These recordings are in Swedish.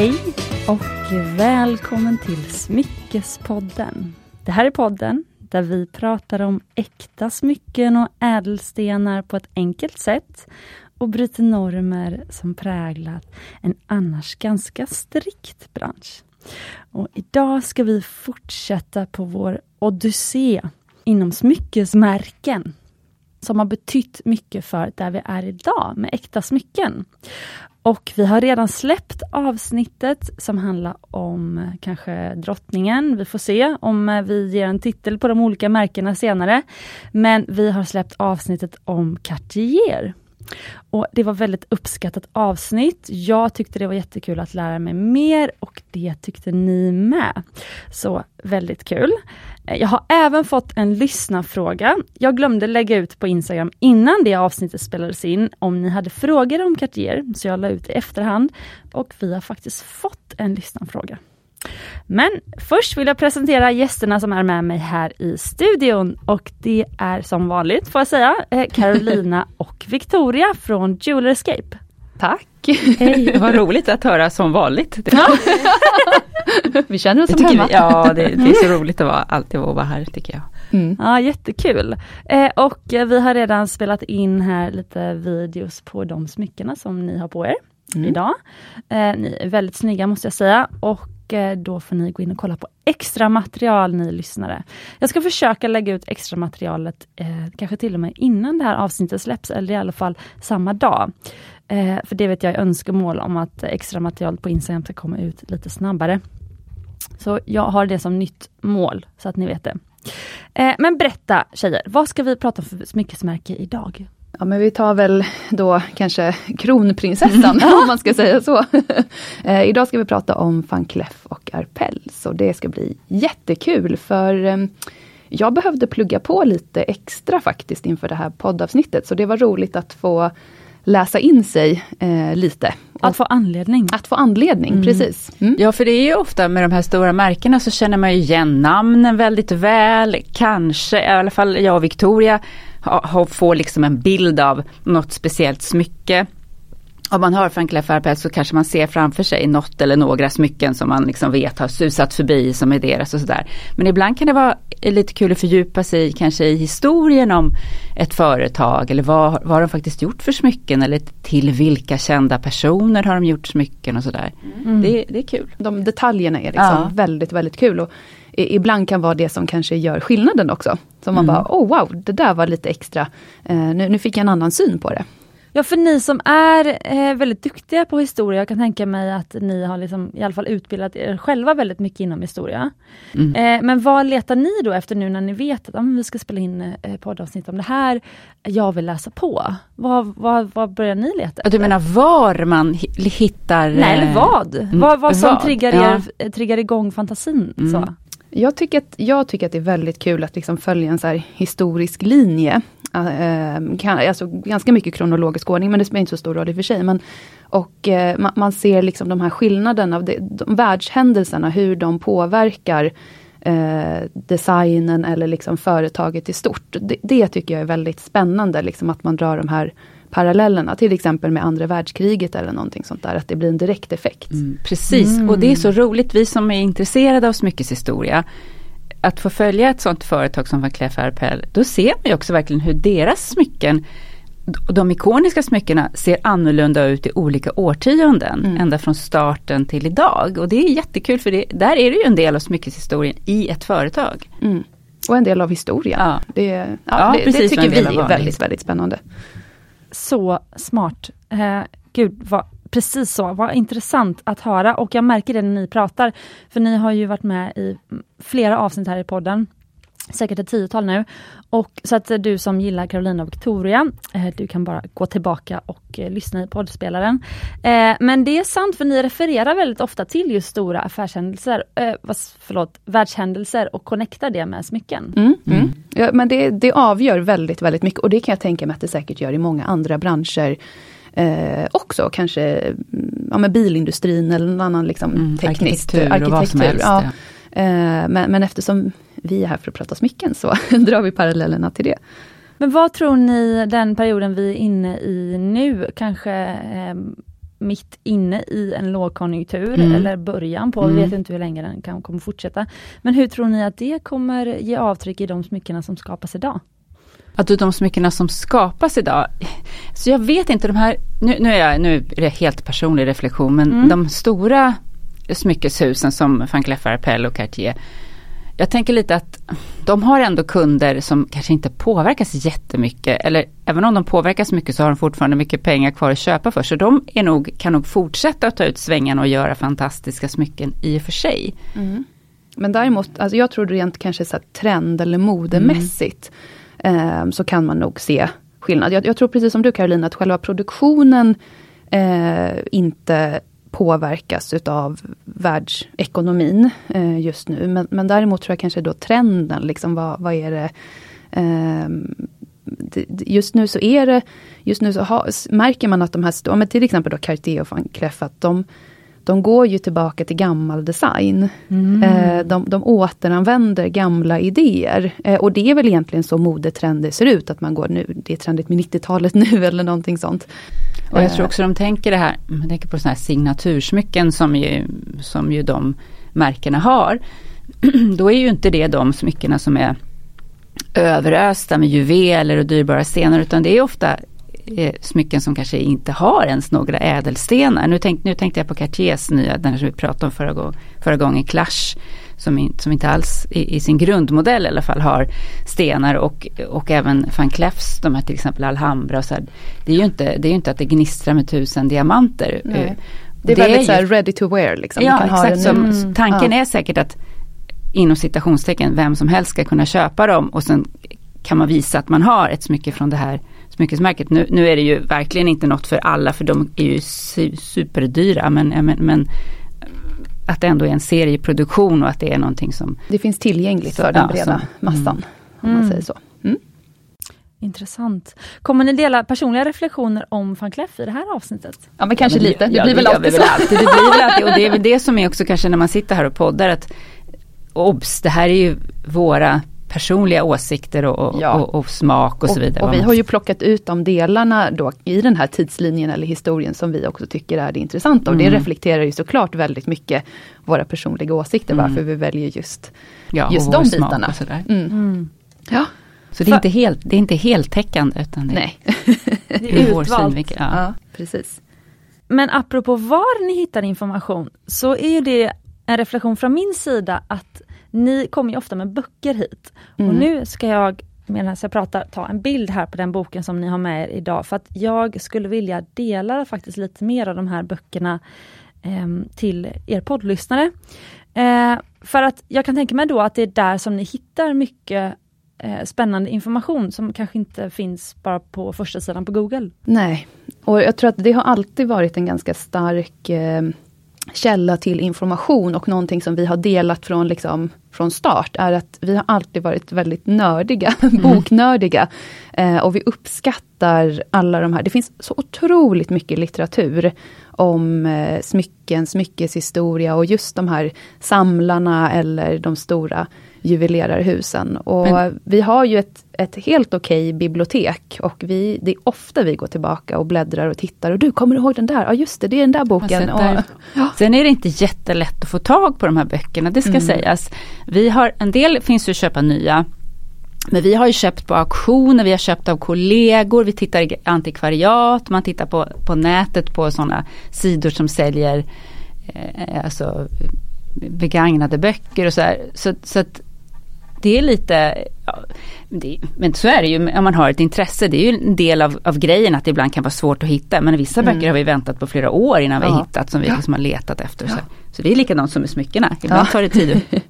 Hej och välkommen till Smyckespodden. Det här är podden där vi pratar om äkta smycken och ädelstenar på ett enkelt sätt och bryter normer som präglat en annars ganska strikt bransch. Och idag ska vi fortsätta på vår odyssé inom smyckesmärken som har betytt mycket för där vi är idag med äkta smycken. Och vi har redan släppt avsnittet som handlar om eh, kanske drottningen. Vi får se om eh, vi ger en titel på de olika märkena senare. Men vi har släppt avsnittet om Cartier. Och Det var väldigt uppskattat avsnitt. Jag tyckte det var jättekul att lära mig mer och det tyckte ni med. Så väldigt kul. Eh, jag har även fått en lyssnarfråga. Jag glömde lägga ut på Instagram innan det avsnittet spelades in om ni hade frågor om Cartier, så jag la ut i efterhand och vi har faktiskt fått en lyssnarfråga. Men först vill jag presentera gästerna som är med mig här i studion och det är som vanligt får jag säga eh, Carolina och Victoria från Jeweler Escape. Tack! Hej, vad roligt att höra som vanligt. vi känner oss som hemma. Vi, ja, det, det, är så roligt att vara, alltid vara här tycker jag. Mm. Ja, jättekul. Eh, och eh, vi har redan spelat in här lite videos på de smyckena som ni har på er mm. idag. Eh, ni är väldigt snygga måste jag säga och då får ni gå in och kolla på extra material ni lyssnare. Jag ska försöka lägga ut extra materialet eh, kanske till och med innan det här avsnittet släpps eller i alla fall samma dag. Eh, för det vet jag är önskemål om att extra material på Instagram ska komma ut lite snabbare. Så jag har det som nytt mål, så att ni vet det. Eh, men berätta tjejer, vad ska vi prata om för smyckesmärke idag? Ja men vi tar väl då kanske kronprinsessan om man ska säga så. eh, idag ska vi prata om van Cleef och Arpels och det ska bli jättekul för eh, jag behövde plugga på lite extra faktiskt inför det här poddavsnittet så det var roligt att få läsa in sig eh, lite. Att få anledning. Att få anledning, mm. precis. Mm. Ja, för det är ju ofta med de här stora märkena så känner man ju igen namnen väldigt väl. Kanske, i alla fall jag och Victoria, får liksom en bild av något speciellt smycke om man hör Frank Lefferpel så kanske man ser framför sig något eller några smycken som man liksom vet har susat förbi som är deras och sådär. Men ibland kan det vara lite kul att fördjupa sig kanske i historien om ett företag eller vad, vad har de faktiskt gjort för smycken eller till vilka kända personer har de gjort smycken och sådär. Mm. Det, det, är kul. De detaljerna är liksom ja. väldigt, väldigt kul. Och ibland kan vara det som kanske gör skillnaden också. Så man mm. bara, oh wow, det där var lite extra. Uh, nu, nu fick jag en annan syn på det. Ja för ni som är eh, väldigt duktiga på historia, jag kan tänka mig att ni har liksom, i alla fall utbildat er själva väldigt mycket inom historia. Mm. Eh, men vad letar ni då efter nu när ni vet att ah, vi ska spela in eh, poddavsnitt om det här, jag vill läsa på. Vad, vad, vad börjar ni leta efter? Du menar var man hittar? Nej, eller vad? Vad, vad som vad? Triggar, er, ja. triggar igång fantasin. Mm. Så. Jag tycker, att, jag tycker att det är väldigt kul att liksom följa en så historisk linje. Uh, kan, alltså ganska mycket kronologisk ordning, men det spelar inte så stor roll i och för sig. Men, och eh, uh, man, man, ser liksom de här skillnaderna av det, de världshändelserna, hur de påverkar uh, designen eller liksom företaget i stort. Det, det, tycker jag är väldigt spännande, liksom att man drar de här parallellerna, till exempel med andra världskriget eller någonting sånt där, att det blir en direkt effekt. Mm, precis, mm. och det är så roligt, vi som är intresserade av smyckeshistoria, att få följa ett sånt företag som Van Cleef Arpels, då ser man ju också verkligen hur deras smycken de ikoniska smyckena ser annorlunda ut i olika årtionden, mm. ända från starten till idag. Och det är jättekul för det, där är det ju en del av smyckeshistorien i ett företag. Mm. Och en del av historien. Ja. Det, ja, ja, det, det tycker vi är väldigt, väldigt spännande. Så smart. Eh, gud, vad, precis så. Vad intressant att höra och jag märker det när ni pratar. För ni har ju varit med i flera avsnitt här i podden säkert ett tiotal nu. Och så att du som gillar Carolina och Victoria, eh, du kan bara gå tillbaka och eh, lyssna i poddspelaren. Eh, men det är sant för ni refererar väldigt ofta till just stora affärshändelser, förlåt, världshändelser och connectar det med smycken. Mm, mm. Ja, men det, det avgör väldigt, väldigt mycket och det kan jag tänka mig att det säkert gör i många andra branscher. Eh, också kanske ja, med bilindustrin eller någon annan liksom, mm, teknisk arkitektur. arkitektur. Och vad som helst, ja. Ja. Eh, men, men eftersom vi är här för att prata smycken så drar vi parallellerna till det. Men vad tror ni den perioden vi är inne i nu kanske eh, mitt inne i en lågkonjunktur Mm. eller början på, vi Mm. vet inte hur länge den kan, kommer fortsätta. Men hur tror ni att det kommer ge avtryck i de smyckena som skapas idag? Att de smyckena som skapas idag. Så jag vet inte de här, nu, nu, är, jag, nu är det helt personlig reflektion, men Mm. de stora smyckeshusen som Van Cleef Arpels och Cartier. Jag tänker lite att de har ändå kunder som kanske inte påverkas jättemycket. Eller även om de påverkas mycket så har de fortfarande mycket pengar kvar att köpa för. Så de är nog, kan nog fortsätta att ta ut svängarna och göra fantastiska smycken i och för sig. Men däremot, alltså jag tror rent kanske så trend eller modemässigt, eh, så kan man nog se skillnad. Jag, jag tror precis som du Caroline, att själva produktionen eh, inte påverkas utav världsekonomin eh, just nu. Men, men däremot tror jag kanske då trenden, liksom vad, vad är det ehm, Just nu så är det, just nu så ha, märker man att de här, men till exempel då Cartier och Van Cleef, att de, de går ju tillbaka till gammal design. Eh, de, de återanvänder gamla idéer. Eh, och det är väl egentligen så modetrender ser ut, att man går nu, det är trendigt med 90-talet nu eller någonting sånt. Och jag Eh, tror också de tänker det här, man tänker på sådana här signatursmycken som ju, som ju de märkena har. Då är ju inte det de smyckena som är överösta med juveler och dyrbara stenar utan det är ofta eh, smycken som kanske inte har ens några ädelstenar. Nu, tänk, nu tänkte jag på Cartiers nya, den som vi pratade om förra, gång, förra gången, Clash. Som, in, som inte alls i, i sin grundmodell i alla fall har stenar och, och även van Cleefs, de här till exempel Alhambra och så här. Det är ju inte, det är ju inte att det gnistrar med tusen diamanter. Nej. Eh, Det är det väldigt är så här ju- ready to wear. Liksom. Ja exakt, som, tanken Ja. är säkert att inom citationstecken vem som helst ska kunna köpa dem och sen kan man visa att man har ett smycke från det här smyckesmärket. Nu, nu är det ju verkligen inte något för alla för de är ju su- superdyra men, men, men att det ändå är en serieproduktion och att det är någonting som Det finns tillgängligt för Ja, den breda som- massan. Om man Mm. säger så. Mm. Intressant. Kommer ni dela personliga reflektioner om van Cleef i det här avsnittet? Ja men kanske Ja, men lite, det ja, blir väl alltid så. alltid. Det blir väl alltid och det är väl det som är också kanske när man sitter här och poddar att obs, det här är ju våra personliga åsikter och, och, Ja. och, och smak och, så vidare. Och, vi har ju plockat ut de delarna då i den här tidslinjen eller historien som vi också tycker är det intressanta. Och det Mm. reflekterar ju såklart väldigt mycket våra personliga åsikter, Mm. varför vi väljer just, ja, just vår de bitarna. sådär. Mm. Ja, Så det är, För- inte helt, det är inte heltäckande utan det nej. Det är vår synvinkel. Ja. Ja, precis. Men apropå var ni hittar information så är ju det en reflektion från min sida att ni kommer ju ofta med böcker hit. Och Mm. nu ska jag medan jag pratar ta en bild här på den boken som ni har med er idag för att jag skulle vilja dela faktiskt lite mer av de här böckerna ehm, till er poddlyssnare. Eh, för att jag kan tänka mig då att det är där som ni hittar mycket eh, spännande information som kanske inte finns bara på första sidan på Google. Nej, och jag tror att det har alltid varit en ganska stark eh, källa till information och någonting som vi har delat från, liksom, från start är att vi har alltid varit väldigt nördiga, boknördiga. Eh, och vi uppskattar alla de här, det finns så otroligt mycket litteratur om eh, smycken, smyckeshistoria och just de här samlarna eller de stora juvelerarhusen. Och Men- vi har ju ett, ett helt okej bibliotek och vi, det är ofta vi går tillbaka och bläddrar och tittar och du, kommer du ihåg den där? Ja just det, det är den där boken. Och, ja. Sen är det inte jättelätt att få tag på de här böckerna, det ska Mm. sägas. Vi har, en del finns ju att köpa nya. Men vi har ju köpt på auktioner, vi har köpt av kollegor, vi tittar i antikvariat, man tittar på, på nätet på sådana sidor som säljer eh, alltså, begagnade böcker och så här. Så, så att det är lite, ja, det, men så är det ju om man har ett intresse. Det är ju en del av, av grejen att det ibland kan vara svårt att hitta. Men vissa Mm. böcker har vi väntat på flera år innan vi har Ja. hittat som vi liksom har letat efter. Så, Ja. så det är likadant som med smyckena. Ibland Ja. tar det tid.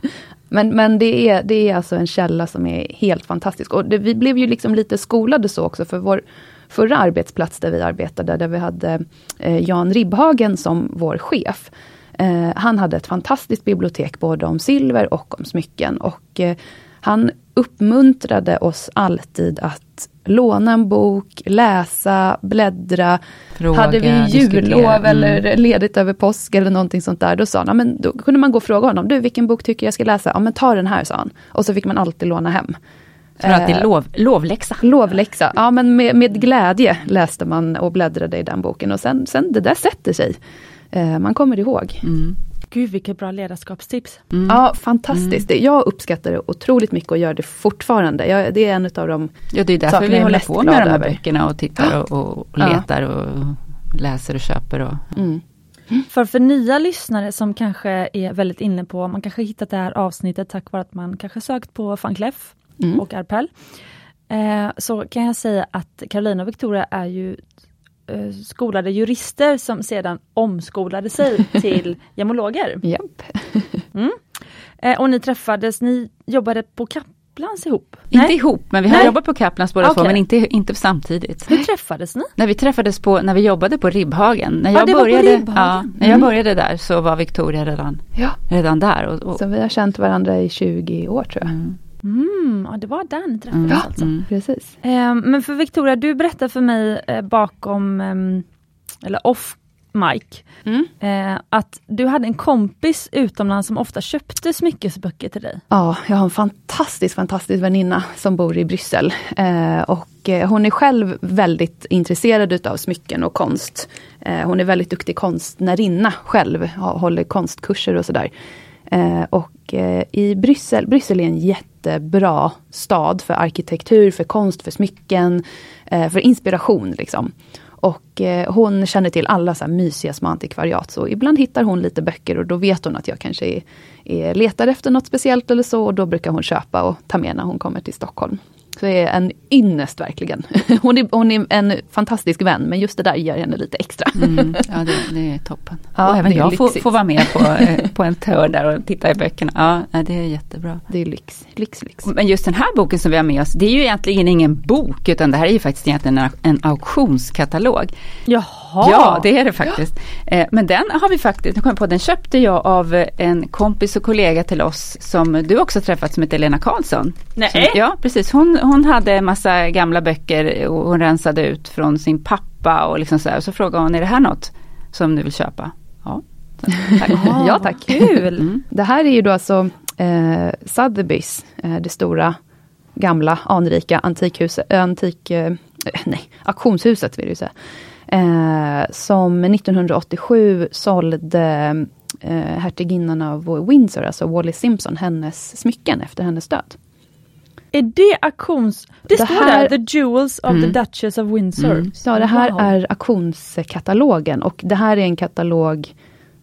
Men, men det, är, det är alltså en källa som är helt fantastisk. Och det, vi blev ju liksom lite skolade så också, för vår förra arbetsplats där vi arbetade, där vi hade eh, Jan Ribhagen som vår chef. Eh, han hade ett fantastiskt bibliotek både om silver och om smycken. Och eh, han uppmuntrade oss alltid att låna en bok, läsa, bläddra. Fråga, hade vi jullov Mm. eller ledigt över påsk eller någonting sånt där, då sa han, "Ja, men då kunde man gå och fråga honom, du vilken bok tycker jag ska läsa? Ja men ta den här, sa han. Och så fick man alltid låna hem. Så det var alltid Eh, lov, lovläxa. Lovläxa, ja men med, med glädje läste man och bläddrade i den boken och sen, sen det där sätter sig. Eh, man kommer ihåg. Mm. Gud vilket bra ledarskapstips. Mm. Ja, fantastiskt. Det- Jag uppskattar det otroligt mycket och gör det fortfarande. Jag, det är en av de Ja, det är därför vi jag är håller på med de här över. böckerna och tittar och, och letar och läser och köper. Och, Mm. För för nya lyssnare som kanske är väldigt inne på, man kanske hittat det här avsnittet tack vare att man kanske sökt på van Cleef Mm. och Arpel. Eh, så kan jag säga att Carolina och Victoria är ju skolade jurister som sedan omskolade sig till gemologer. Japp. Eh, och ni träffades, ni jobbade på Kaplans ihop? inte Nej? ihop, men vi har jobbat på Kaplans båda två, Okej. men inte, inte samtidigt. Hur träffades ni? När vi träffades på, när vi jobbade på Ribbhagen. När Ja, jag, på började, Ribbhagen. ja, när jag Mm. började där så var Victoria redan, Ja. redan där. Och, och, Så vi har känt varandra i 20 år tror jag. mm, Mm, ja, det var där ni träffades mm, alltså. mm. Precis. Eh, men för Victoria, du berättade för mig eh, bakom, ehm, eller off mic, Mm. eh, att du hade en kompis utomlands som ofta köpte smyckesböcker till dig. Ja, jag har en fantastisk, fantastisk väninna som bor i Bryssel. Eh, och eh, hon är själv väldigt intresserad utav smycken och konst. Eh, hon är väldigt duktig konstnärinna själv, håller konstkurser och sådär. Eh, och eh, i Bryssel, Bryssel är en jättebra stad för arkitektur, för konst, för smycken, eh, för inspiration liksom. Och eh, hon känner till alla så här mysiga små antikvariat. Så ibland hittar hon lite böcker och då vet hon att jag kanske är, är, letar efter något speciellt eller så. Och då brukar hon köpa och ta med när hon kommer till Stockholm. Är en ynnest verkligen. Hon är, hon är en fantastisk vän men just det där ger henne lite extra. Mm, ja, det, det är toppen. Ja, och även jag får, får vara med på, eh, på en tör där och titta i böckerna. Ja, det är jättebra. Det är lyx, lyx, lyx. Men just den här boken som vi har med oss, det är ju egentligen ingen bok, utan det här är ju faktiskt egentligen en, en auktionskatalog. Jaha! Ja, det är det faktiskt. Eh, Men den har vi faktiskt, nu kom jag på, den köpte jag av eh, en kompis och kollega till oss som du också träffat som heter Lena Karlsson. Nej. Som, ja, precis. Hon, hon hade en massa gamla böcker och hon rensade ut från sin pappa och liksom så här. Så frågade hon, är det här något som du vill köpa? Ja, tack. Ah, Ja, tack. Kul! Mm. Det här är ju då alltså eh, Sotheby's, eh, det stora gamla anrika antikhuset, antik, eh, nej, auktionshuset vill jag säga. Eh, som 1987 sålde eh, hertiginnan av Windsor, alltså Wallis Simpson, hennes smycken efter hennes död. Är det auktions... Det, Det står här- där, The Jewels of Mm. the Duchess of Windsor. Mm. Ja, det här Wow. är auktionskatalogen och det här är en katalog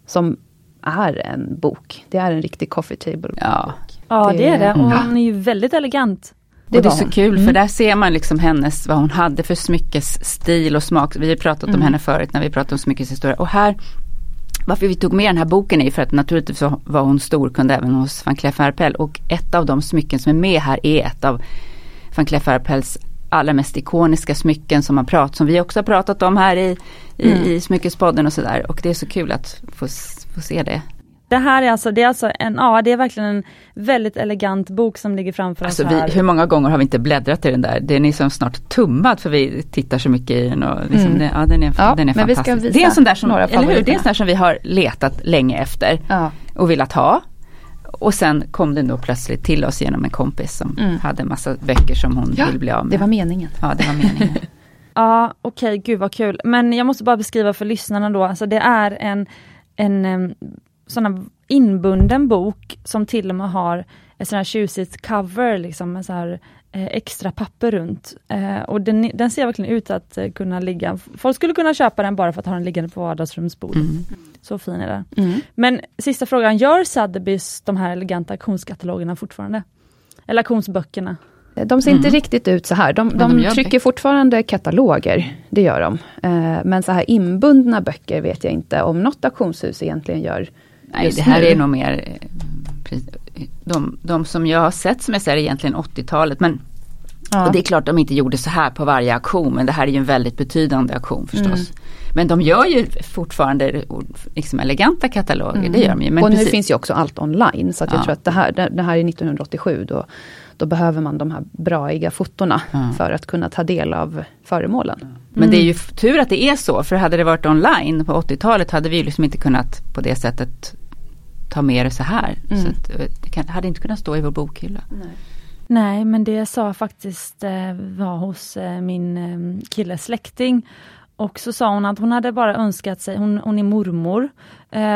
som är en bok. Det är en riktig coffee table. Ja, Ja, det är det. Och Mm. hon är ju väldigt elegant. Det är så hon. kul för Mm. där ser man liksom hennes, vad hon hade för smyckesstil och smak. Vi har pratat om Mm. henne förut när vi pratade om smyckeshistoria. Och här, varför vi tog med den här boken är för att naturligtvis var hon storkund även hos van Cleef Arpels. Och ett av de smycken som är med här är ett av van Cleef Arpels allra mest ikoniska smycken som, man prat, som vi också har pratat om här i, i, Mm. i Smyckespodden och sådär. Och det är så kul att få, få se det. Det här är alltså, det är alltså en, ja det är verkligen en väldigt elegant bok som ligger framför Alltså oss vi, här. hur många gånger har vi inte bläddrat i den där? Den är som snart tummad för vi tittar så mycket i den. Och liksom Mm. det, ja, den är, Ja, den är men vi ska fantastisk. visa Det är en sån där som, eller hur? Det är en sån där som vi har letat länge efter Ja. och velat ha. Och sen kom den då plötsligt till oss genom en kompis som Mm. hade en massa böcker som hon Ja, ville bli av med. Det var meningen. Ja, det var meningen. Ja, okej, gud vad kul. Men jag måste bara beskriva för lyssnarna då, alltså det är en, en här inbunden bok som till och med har ett sån här tjusigt cover, liksom med så här eh, extra papper runt. Eh, och den, den ser verkligen ut att eh, kunna ligga, folk skulle kunna köpa den bara för att ha den liggande på vardagsrumsbordet. Mm. Så fin är den. Mm. Men sista frågan, gör Sotheby's de här eleganta auktionskatalogerna fortfarande? Eller auktionsböckerna? De ser inte Mm. riktigt ut så här. De, de, de trycker fortfarande kataloger, det gör de. Eh, men så här inbundna böcker vet jag inte om något auktionshus egentligen gör. Nej, det här nu. är nog mer eh, de, de som jag har sett som jag säger egentligen 80-talet. Men Ja. Och det är klart de inte gjorde så här på varje auktion men det här är ju en väldigt betydande auktion förstås. Mm. Men de gör ju fortfarande liksom eleganta kataloger, det gör de ju. Men och precis, nu finns ju också allt online, så jag Ja. tror att det här, det, det här är 1987, då, då behöver man de här braiga fotona Ja. för att kunna ta del av föremålen. men det är ju Mm. f- tur att det är så, för hade det varit online på 80-talet hade vi ju liksom inte kunnat på det sättet ta med det så här. Mm. Så att, eh, det kan, hade inte kunnat stå i vår bokhylla. Nej, men det sa faktiskt eh, var hos eh, min killes släkting. Och så sa hon att hon hade bara önskat sig, hon, hon är mormor,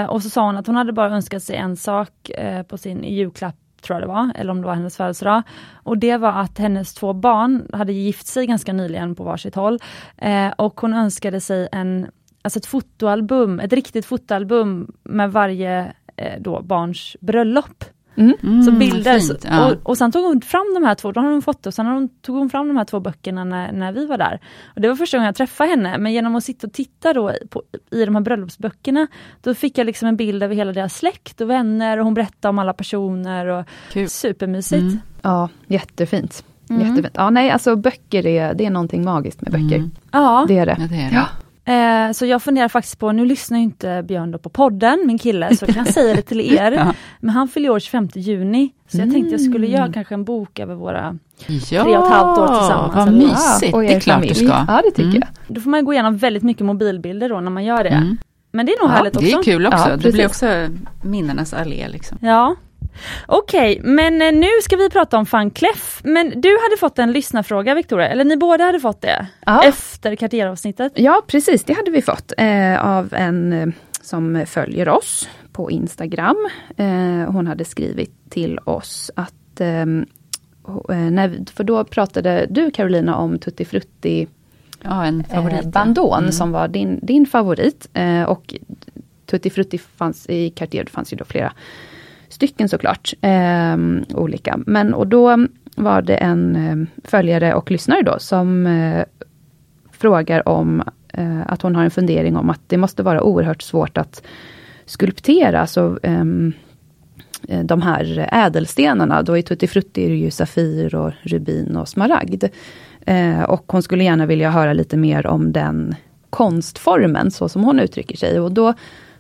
och så sa hon att hon hade bara önskat sig en sak på sin julklapp tror jag det var, eller om det var hennes födelsedag. Och det var att hennes två barn hade gift sig ganska nyligen på varsitt håll. Eh, och hon önskade sig en, alltså ett fotoalbum, ett riktigt fotoalbum med varje då barns bröllop. Mm. Så bilder, fint, ja. och, och sen tog hon fram de här två, då har hon fått det, och sen har hon, tog hon fram de här två böckerna när, när vi var där. Och Det var första gången jag träffade henne, men genom att sitta och titta då i, på, i de här bröllopsböckerna, då fick jag liksom en bild över hela deras släkt och vänner, och hon berättade om alla personer. och Kul. Supermysigt. Mm. Ja, jättefint. Mm. jättefint. Ja, nej, alltså böcker är, det är någonting magiskt med böcker. Mm. Ja, Det är det. Ja, det är det. Ja. Eh, så jag funderar faktiskt på, nu lyssnar ju inte Björn då på podden, min kille, så jag kan säga det till er. Ja. Men han fyller år 25 juni, så jag tänkte jag skulle Mm. göra kanske en bok över våra Ja, Tre och ett halvt år tillsammans, vad mysigt. och Det är klart familj. du ska. Ja, det tycker Mm. jag. Då får man gå igenom väldigt mycket mobilbilder då när man gör det. Mm. Men det är nog Ja, härligt också. Det är kul också. Ja, det blir också minnenas allé. Liksom. Ja. Okej, men eh, nu ska vi prata om Van Cleef. Men du hade fått en lyssnarfråga Victoria, eller ni båda hade fått det? Ja. Efter Cartier-avsnittet. Ja, precis. Det hade vi fått eh, av en eh, som följer oss på Instagram. Eh, hon hade skrivit till oss att eh, eh, när, för då pratade du Carolina om Tutti Frutti Ja, en favorit. eh. Bandon Mm. som var din, din favorit. Eh, och Tutti Frutti fanns i Cartier, det fanns ju då flera stycken såklart. Eh, olika. Men och då var det en eh, följare och lyssnare då som eh, frågar om eh, att hon har en fundering om att det måste vara oerhört svårt att skulptera. Så, ehm, eh, de här ädelstenarna, då i Tutti Frutti är det ju Safir och Rubin och Smaragd. Eh, och hon skulle gärna vilja höra lite mer om den konstformen, så som hon uttrycker sig. Och då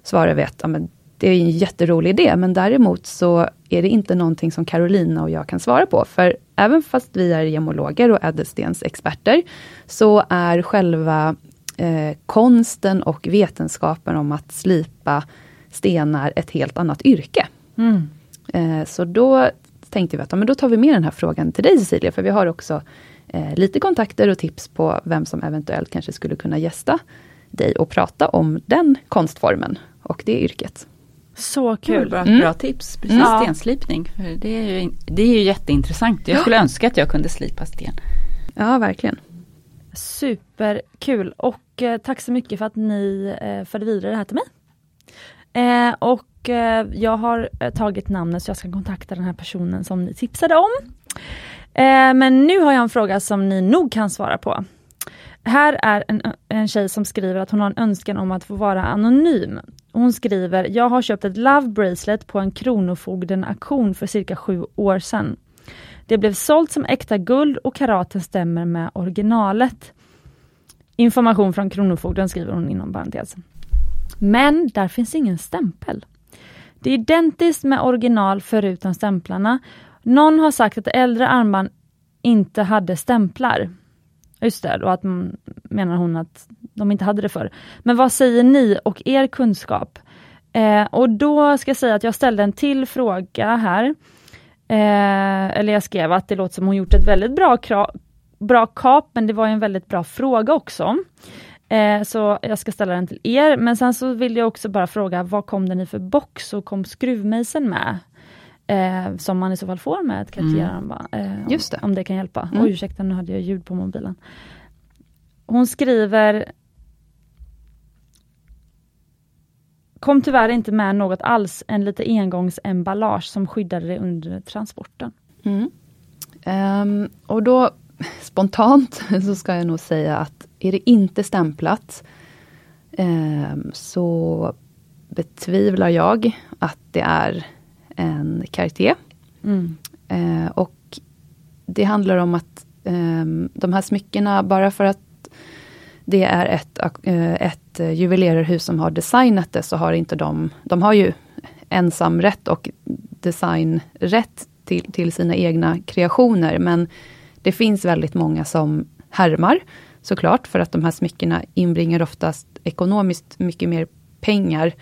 svarar vi att ja, men det är en jätterolig idé, men däremot så är det inte någonting som Carolina och jag kan svara på. För även fast vi är gemologer och ädelstensexperter, så är själva eh, konsten och vetenskapen om att slipa stenar ett helt annat yrke. Mm. Eh, så då tänkte vi att ja, men då tar vi med den här frågan till dig Cecilia, för vi har också eh, lite kontakter och tips på vem som eventuellt kanske skulle kunna gästa dig och prata om den konstformen och det yrket. Så Kul, kul. bra, Mm. bra tips. Precis, Ja. stenslipning. Det, är ju, det är ju jätteintressant. Jag skulle önska att jag kunde slipa sten. Ja, verkligen. Superkul och eh, tack så mycket för att ni eh, förde vidare det här till mig. Eh, och eh, jag har eh, tagit namnet så jag ska kontakta den här personen som ni tipsade om. Eh, men nu har jag en fråga som ni nog kan svara på. Här är en, en tjej som skriver att hon har en önskan om att få vara anonym. Hon skriver, jag har köpt ett Love Bracelet på en Kronofogden-auktion för cirka sju år sedan. Det blev sålt som äkta guld och karaten stämmer med originalet. Information från Kronofogden skriver hon inom parentes. Men där finns ingen stämpel. Det är identiskt med original förutom stämplarna. Någon har sagt att äldre armband inte hade stämplar. Just det, och att menar hon att de inte hade det för. Men vad säger ni och er kunskap? Eh, och då ska jag säga att jag ställde en till fråga här. Eh, eller jag skrev att det låter som hon gjort ett väldigt bra, bra kap, men det var en väldigt bra fråga också. Eh, så jag ska ställa den till er, men sen så vill jag också bara fråga, vad kom den i för box och kom skruvmejseln med? Eh, som man i så fall får med ett Cartier-armband. Eh, om-. Om det kan hjälpa. Mm. Oj, ursäkta, nu hade jag ljud på mobilen. Hon skriver Kom tyvärr inte med något alls, en lite engångsemballage som skyddade det under transporten. Mm. Ehm, och då spontant så ska jag nog säga att är det inte stämplat ehm, så betvivlar jag att det är en Cartier. Mm. Eh, och det handlar om att ehm, de här smyckena, bara för att det är ett, eh, ett eh, juvelerarhus som har designat det, så har inte de, de har ju ensamrätt och designrätt till, till sina egna kreationer, men det finns väldigt många som härmar, såklart, för att de här smyckena inbringar oftast ekonomiskt mycket mer pengar,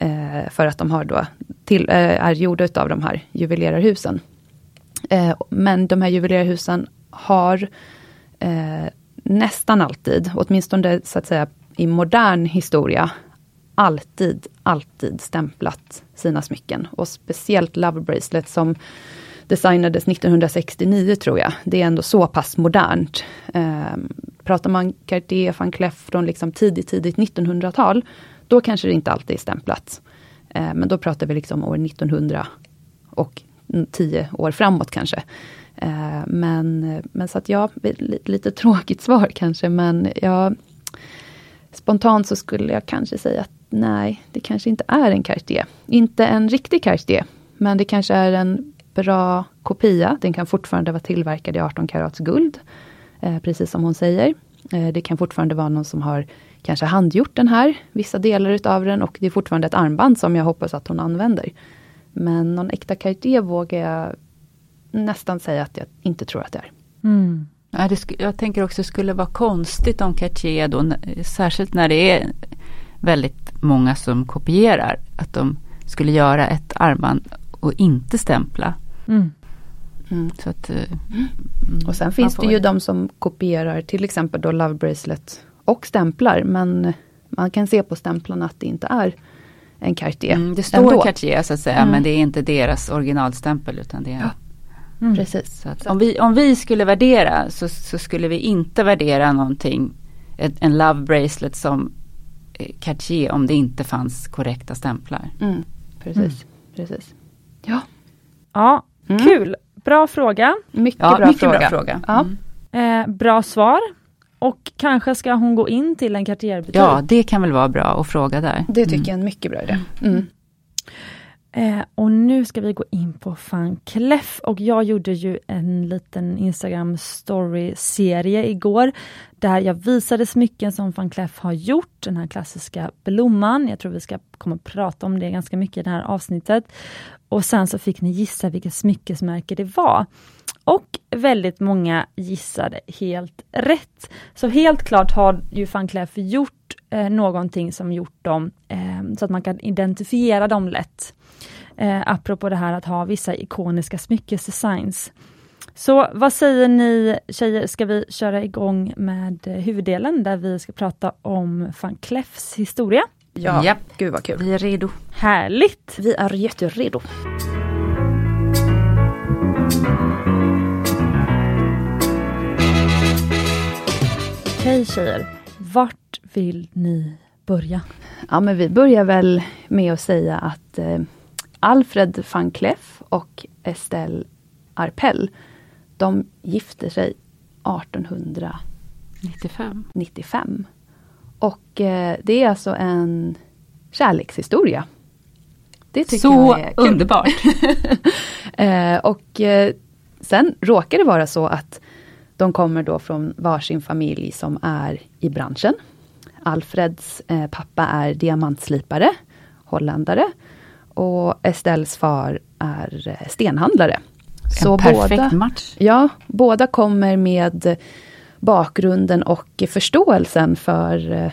eh, för att de har då till, eh, är gjorda utav de här juvelerarhusen. Eh, men de här juvelerarhusen har eh, nästan alltid, åtminstone så att säga i modern historia, alltid, alltid stämplat sina smycken. Och speciellt Love Bracelet som designades 1969 tror jag. Det är ändå så pass modernt. Eh, pratar man Cartier van Cleef från liksom tidigt, tidigt 1900-tal, då kanske det inte alltid är stämplat. Eh, men då pratar vi liksom år 1900 och tio år framåt kanske. Eh, men, men så att ja, lite tråkigt svar kanske, men jag Spontant så skulle jag kanske säga att nej, det kanske inte är en Cartier. Inte en riktig Cartier, men det kanske är en bra kopia. Den kan fortfarande vara tillverkad i 18 karats guld, eh, precis som hon säger. Eh, det kan fortfarande vara någon som har kanske handgjort den här, vissa delar utav den och det är fortfarande ett armband som jag hoppas att hon använder. Men någon äkta Cartier vågar jag nästan säga att jag inte tror att det är. Mm. Ja, det jag tänker också det skulle vara konstigt om Cartier då, särskilt när det är väldigt många som kopierar, att de skulle göra ett armband och inte stämpla. Mm. Mm. Så att, mm. Och sen finns det ju de som kopierar till exempel då Love Bracelet och stämplar, men man kan se på stämplarna att det inte är en Cartier. Mm, det står ändå. Cartier så att säga, mm. men det är inte deras originalstämpel utan det är ja. Mm. Precis. Så att, om, vi, om vi skulle värdera så, så skulle vi inte värdera någonting, ett, en Love Bracelet som eh, Cartier om det inte fanns korrekta stämplar. Mm. Precis. Precis. Ja. Ja, kul. Bra fråga. Mycket, ja, bra, mycket fråga. bra fråga. Ja. Eh, bra svar. Och kanske ska hon gå in till en Cartier-butik? Ja, det kan väl vara bra att fråga där. Det tycker mm. jag är en mycket bra idé. Mm. Eh, och nu ska vi gå in på van Cleef och jag gjorde ju en liten Instagram story-serie igår där jag visade smycken som van Cleef har gjort, den här klassiska blomman. Jag tror vi ska komma att prata om det ganska mycket i det här avsnittet. Och sen så fick ni gissa vilket smyckesmärke det var. Och väldigt många gissade helt rätt. Så helt klart har ju van Cleef gjort eh, någonting som gjort dem eh, så att man kan identifiera dem lätt. Eh, apropå det här att ha vissa ikoniska smyckesdesigns. Så vad säger ni tjejer, ska vi köra igång med huvuddelen där vi ska prata om van Cleefs historia? Ja, Japp. gud vad kul. Vi är redo. Härligt! Vi är jätteredo. Okej tjejer, vart vill ni börja? Ja men vi börjar väl med att säga att eh, Alfred van Cleef och Estelle Arpel, de gifte sig 1895. 95. Och eh, det är alltså en kärlekshistoria. Det tycker Så jag är kul. underbart! eh, och eh, sen råkar det vara så att de kommer då från varsin familj som är i branschen. Alfreds eh, pappa är diamantslipare, holländare. Och Estelles far är eh, stenhandlare. Så en perfekt båda, match. Ja, båda kommer med bakgrunden och förståelsen för eh,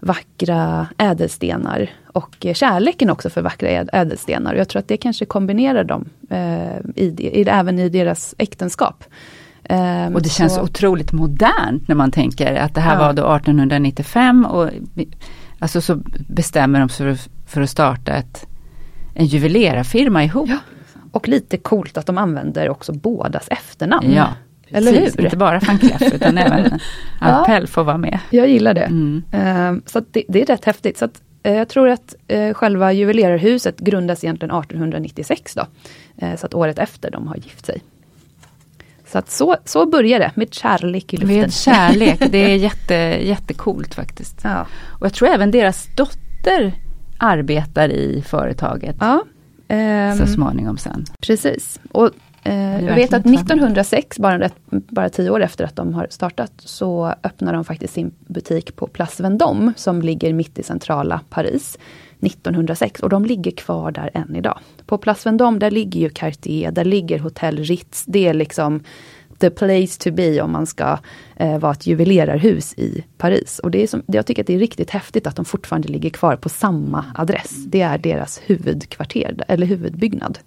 vackra ädelstenar. Och kärleken också för vackra ädelstenar. Jag tror att det kanske kombinerar dem, eh, i, i, även i deras äktenskap. Um, och det känns så. otroligt modernt när man tänker att det här ja. var då 1895 och alltså så bestämmer de sig för, för att starta ett, en juvelerarfirma ihop. Ja. Och lite coolt att de använder också bådas efternamn. Ja, Eller precis. hur? Inte bara van Cleef utan även Alpel ja, får vara med. Jag gillar det. Mm. Uh, så det, det, är rätt häftigt. Så att, uh, jag tror att uh, själva juvelerarhuset grundas egentligen 1896 då. Eh, så att året efter de har gift sig. Så att så, så börjar det, med kärlek i luften. Med kärlek, det är jätte, jättecoolt faktiskt. Ja. Och jag tror även deras dotter arbetar i företaget. Ja. Um, så småningom sen. Precis. Och eh, jag vet att 1906, bara, rätt, bara tio år efter att de har startat, så öppnar de faktiskt sin butik på Place Vendôme, som ligger mitt i centrala Paris. 1906 och de ligger kvar där än idag. På Place Vendôme, där ligger ju Cartier, där ligger Hotell Ritz. Det är liksom the place to be om man ska eh, vara ett juvelerarhus i Paris. Och det är som, jag tycker att det är riktigt häftigt att de fortfarande ligger kvar på samma adress. Det är deras huvudkvarter, eller huvudbyggnad.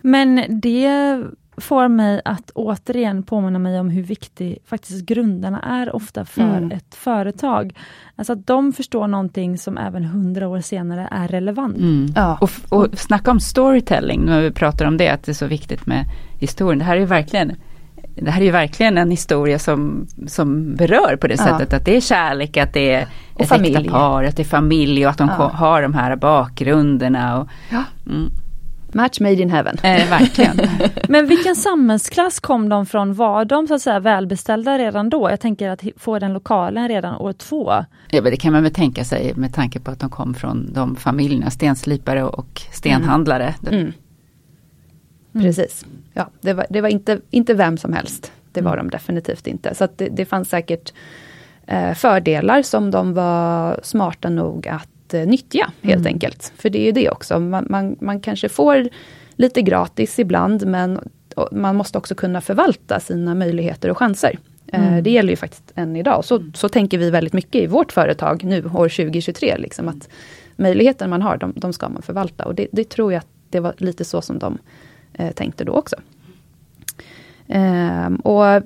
Men det får mig att återigen påminna mig om hur viktig faktiskt grundarna är ofta för Mm. ett företag. Alltså att de förstår någonting som även hundra år senare är relevant. Mm. Ja. Och, och snacka om storytelling, när vi pratar om det, att det är så viktigt med historien. Det här är ju verkligen det här är ju verkligen en historia som, som berör på det Ja. sättet att det är kärlek, att det är Och ett familj. äkta par, att det är familj och att de Ja. har de här bakgrunderna. Och, Ja. mm, Match made in heaven. eh, verkligen. Men vilken samhällsklass kom de från? Var de så att säga välbeställda redan då? Jag tänker att få den lokalen redan år två. Ja, men det kan man väl tänka sig med tanke på att de kom från de familjerna, stenslipare och stenhandlare. Mm. Precis. Ja, det var, det var inte, inte vem som helst. Det var de definitivt inte. Så det, det fanns säkert eh, fördelar som de var smarta nog att eh, nyttja helt Mm. enkelt. För det är ju det också, man, man, man kanske får lite gratis ibland men man måste också kunna förvalta sina möjligheter och chanser. Eh, Mm. Det gäller ju faktiskt än idag. Så, så tänker vi väldigt mycket i vårt företag nu år 2023. Liksom, att möjligheter man har, de, de ska man förvalta. Och det, det tror jag att det var lite så som de Eh, tänkte då också. Ehm, och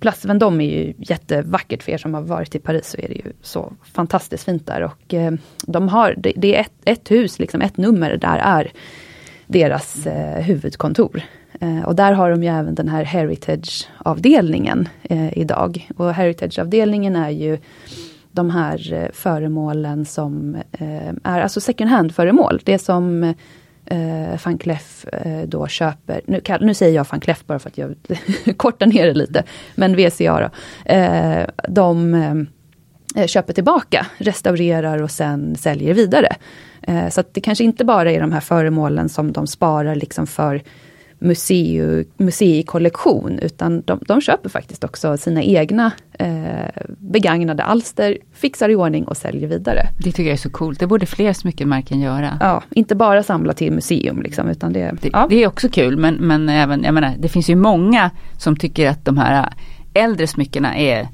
Place Vendôme är ju jättevackert för er som har varit i Paris så är det ju så fantastiskt fint där. Och eh, de har, det, det är ett, ett hus, liksom ett nummer där är deras eh, huvudkontor. Eh, och där har de ju även den här Heritage-avdelningen eh, idag. Och Heritage-avdelningen är ju de här eh, föremålen som eh, är alltså second hand-föremål. Det som eh, van Cleef eh, då köper, nu, nu säger jag van Cleef bara för att jag kortar ner det lite, men VCA då. Eh, de eh, köper tillbaka, restaurerar och sen säljer vidare. Eh, så att det kanske inte bara är de här föremålen som de sparar liksom för museu, museikollektion, utan de, de köper faktiskt också sina egna eh, begagnade alster, fixar i ordning och säljer vidare. Det tycker jag är så coolt, det borde fler smyckenmärken göra. Ja, inte bara samla till museum liksom, utan det... Det, ja. det är också kul men, men även, jag menar, det finns ju många som tycker att de här äldre smyckena är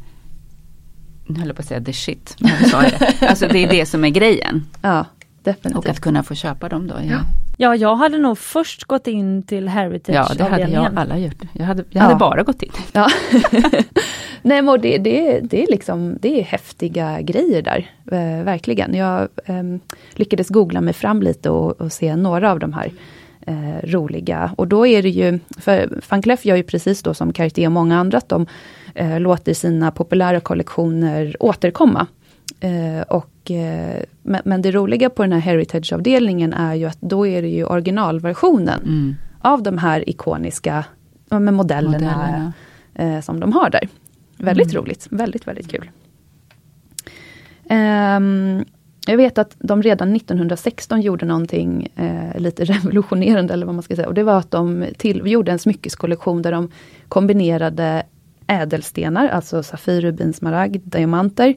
nu höll jag på att säga the shit, men jag sa det. Alltså det är det som är grejen. ja, Och definitivt. att kunna få köpa dem då. Ja, Ja. Ja, jag hade nog först gått in till ja det hade jag alla gjort. Jag hade, jag Ja. hade bara gått in. Ja. Nej men det, det, det, är liksom, det är häftiga grejer där. Eh, verkligen. Jag ehm, lyckades googla mig fram lite och, och se några av de här eh, roliga. Och då är det ju, för van Cleef gör ju precis då som Cartier och många andra, att de eh, låter sina populära kollektioner återkomma. Eh, och, eh, men, men det roliga på den här Heritage-avdelningen är ju att då är det ju originalversionen Mm. av de här ikoniska men modellerna, Modellerna. Eh, som de har där. Väldigt Mm. roligt, väldigt, väldigt kul. Ehm, jag vet att de redan 1916 gjorde någonting eh, lite revolutionerande, eller vad man ska säga. Och det var att de till, gjorde en smyckeskollektion där de kombinerade ädelstenar, alltså safir, rubin, smaragd, diamanter,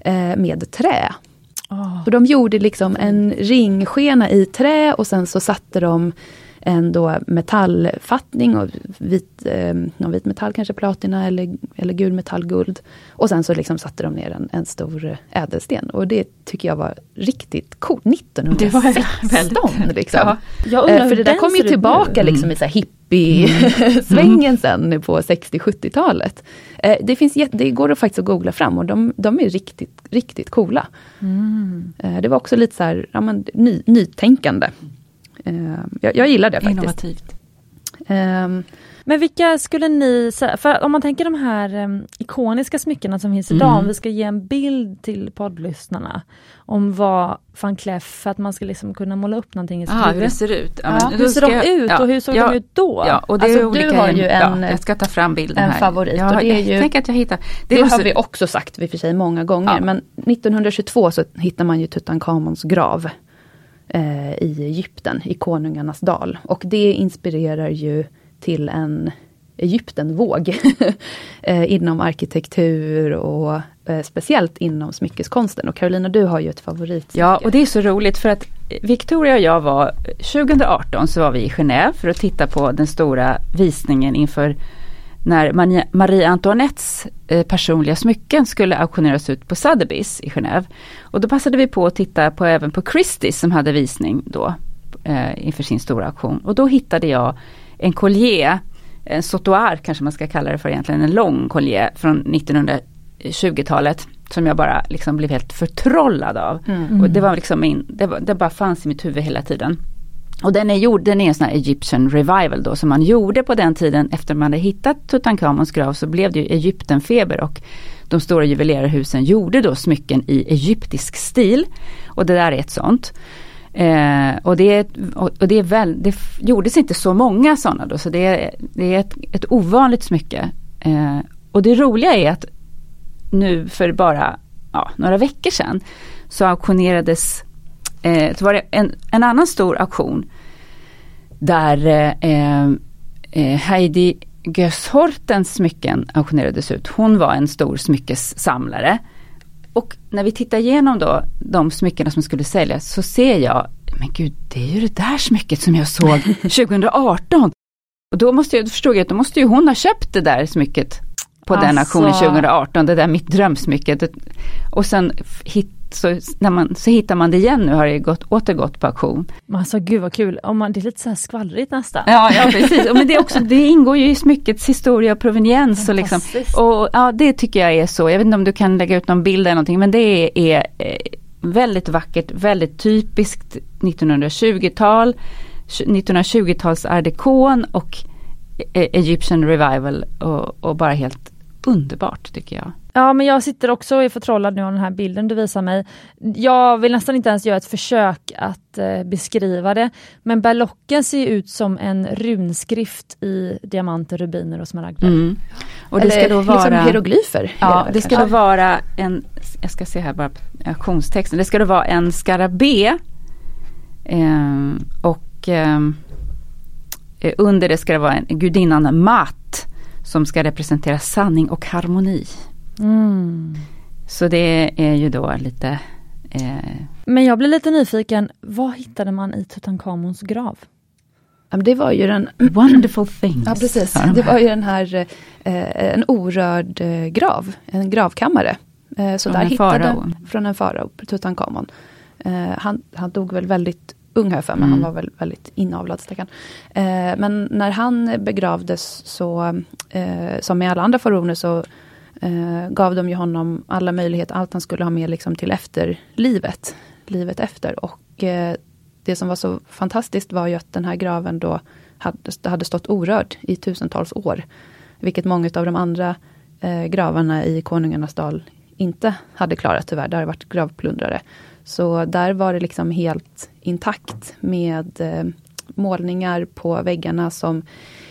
eh, med trä. Ah. Oh. Och de gjorde liksom en ringskena i trä och sen så satte de en då metallfattning och vit, eh, någon vit metall, kanske platina eller, eller gul metall, guld. Och sen så liksom satte de ner en, en stor ädelsten. Och det tycker jag var riktigt coolt. 1916 väldigt- liksom. Ja. jag undrar Eh, för det där kom ju tillbaka nu. liksom i så här hippie-svängen sen på 60-70-talet. Eh, det, finns det går att faktiskt att googla fram och de, de är riktigt, riktigt coola. Mm. Eh, det var också lite så här, ja, men, ny, nytänkande. Eh, jag, jag gillar det faktiskt. Innovativt. Ehm, Men vilka skulle ni säga, för om man tänker de här em, ikoniska smyckena som finns idag, Mm. om vi ska ge en bild till poddlyssnarna om vad van Cleef, för att man ska liksom kunna måla upp någonting i sitt hur huvud. det ser ut. Ja, Ja, men Hur ser de jag- ut och hur såg ja, de ut då? Ja, och det Alltså, är du olika, har ju en- ja, jag ska ta fram bilden en här. favorit, Ja, och det är ju- Jag tänker att jag hittar. det var har så- vi också sagt vid för sig många gånger. Ja. Men 1922 så hittar man ju Tutankhamons grav eh, i Egypten, i Konungarnas dal. Och det inspirerar ju till en Egyptenvåg eh, inom arkitektur och eh, speciellt inom smyckeskonsten. Och Carolina, du har ju ett favorit. Ja, och det är så roligt för att Victoria och jag var, 2018 så var vi i Genève för att titta på den stora visningen inför när Marie Antoinettes eh, personliga smycken skulle auktioneras ut på Sotheby's i Genève. Och då passade vi på att titta på även på Christie's som hade visning då eh, inför sin stora auktion. Och då hittade jag en collier, en sotoar kanske man ska kalla det för egentligen, en lång collier från 1920-talet. Som jag bara liksom blev helt förtrollad av. Mm. Och det var liksom min, det, var, det bara fanns i mitt huvud hela tiden. Och den är gjord, den är en sån här Egyptian revival då som man gjorde på den tiden efter man hade hittat Tutankhamons grav så blev det ju Egyptenfeber och de stora juvelerarhusen gjorde då smycken i egyptisk stil. Och det där är ett sånt. Eh, och det, och det, är väl, det gjordes inte så många sådana då så det är, det är ett, ett ovanligt smycke. Eh, och det roliga är att nu för bara ja, några veckor sedan så auktionerades eh, så var det en, en annan stor auktion där eh, eh, Heidi Göshortens smycken auktionerades ut. Hon var en stor smyckessamlare. Och när vi tittar igenom då de smyckena som skulle säljas så ser jag, men gud det är ju det där smycket som jag såg 2018. Och då måste jag, förstod jag att då måste ju hon ha köpt det där smycket på alltså. den auktionen 2018, det där mitt drömsmycke. Och sen hit, så, när man, så hittar man det igen nu, har det gått, återgått på auktion. Alltså gud vad kul, Om man, det är lite så här skvallrigt nästan. Ja, ja precis, men det, är också, det ingår ju i smyckets historia och proveniens. Och, liksom, och ja, det tycker jag är så, jag vet inte om du kan lägga ut någon bild eller någonting, men det är, är eh, väldigt vackert, väldigt typiskt 1920-tal, 1920-tals art dekon och e-, Egyptian revival och, och bara helt underbart tycker jag. Ja men jag sitter också och är förtrollad nu av den här bilden du visar mig. Jag vill nästan inte ens göra ett försök att eh, beskriva det. Men berlocken ser ut som en runskrift i diamanter, rubiner och smaragder. Mm. Och det Eller ska då liksom vara liksom hieroglyfer. Ja, det, det ska då vara en, jag ska se här bara auktionstexten, det ska då vara en skarabé eh, och eh, under det ska det vara en gudinnan Mat som ska representera sanning och harmoni. Mm. Så det är ju då lite eh... Men jag blir lite nyfiken, vad hittade man i Tutankhamons grav? Det var ju den... Wonderful things. Ja precis, det var ju den här eh, en orörd eh, grav, en gravkammare. Eh, så från där en hittade, Från en farao, Tutankhamon. Eh, han, han dog väl väldigt ung här för mig, mm. han var väl väldigt inavlad stackarn. Eh, men när han begravdes så, eh, som med alla andra faraoner så eh, gav de ju honom alla möjligheter, allt han skulle ha med liksom till efterlivet, livet efter. Och eh, det som var så fantastiskt var ju att den här graven då hade, hade stått orörd i tusentals år. Vilket många av de andra eh, gravarna i Konungarnas dal inte hade klarat tyvärr. Det hade varit gravplundrare. Så där var det liksom helt intakt med eh, målningar på väggarna som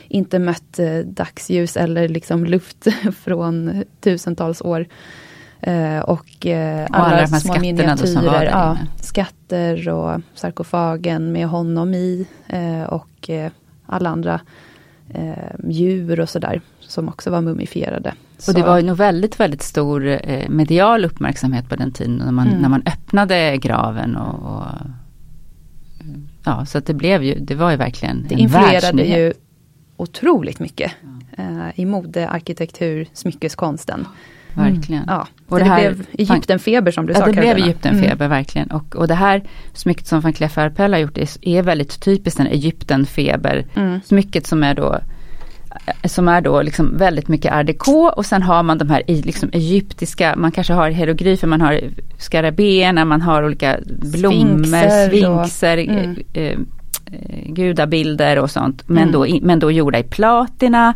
inte mött eh, dagsljus eller liksom luft från tusentals år. Eh, och eh, alla, alla små miniatyrer, ja, skatter och sarkofagen med honom i eh, och eh, alla andra djur och sådär som också var mumifierade. Och det var nog väldigt, väldigt stor medial uppmärksamhet på den tiden när man, mm. när man öppnade graven och, och Ja, så att det blev ju, det var ju verkligen Det influerade ju otroligt mycket ja. eh, i mode, arkitektur, smyckeskonsten. Mm. Verkligen. Ja, och det, det här, blev Egyptenfeber som du ja, sa det Karolina. blev Egyptenfeber mm. verkligen. Och, och det här smycket som van Cleef Arpels har gjort är, är väldigt typiskt en Egyptenfeber. Mm. Smycket som är då som är då liksom väldigt mycket art déco och sen har man de här liksom egyptiska, man kanske har hieroglyfer, man har skarabéerna, man har olika blommor, sfinxer, mm. eh, eh, gudabilder och sånt. Men, mm. då, men då gjorda i platina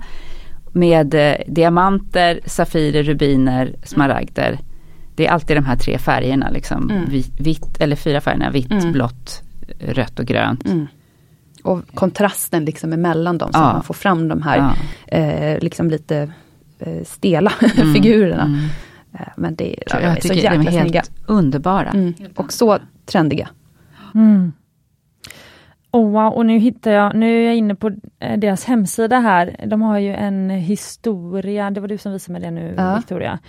med eh, diamanter, safirer, rubiner, smaragder. Det är alltid de här tre färgerna liksom. Mm. Vitt, eller fyra färgerna, vitt, mm. blått, rött och grönt. Mm. Och kontrasten liksom emellan dem, så ja. att man får fram de här ja. eh, liksom lite eh, stela mm. figurerna. Mm. Eh, men det, ja, jag är så jäkla de är snygga. underbara. Mm. Och så trendiga. Mm. Oh, wow, och nu hittar jag, nu är jag inne på eh, deras hemsida här. De har ju en historia, det var du som visade mig det nu ja. Victoria.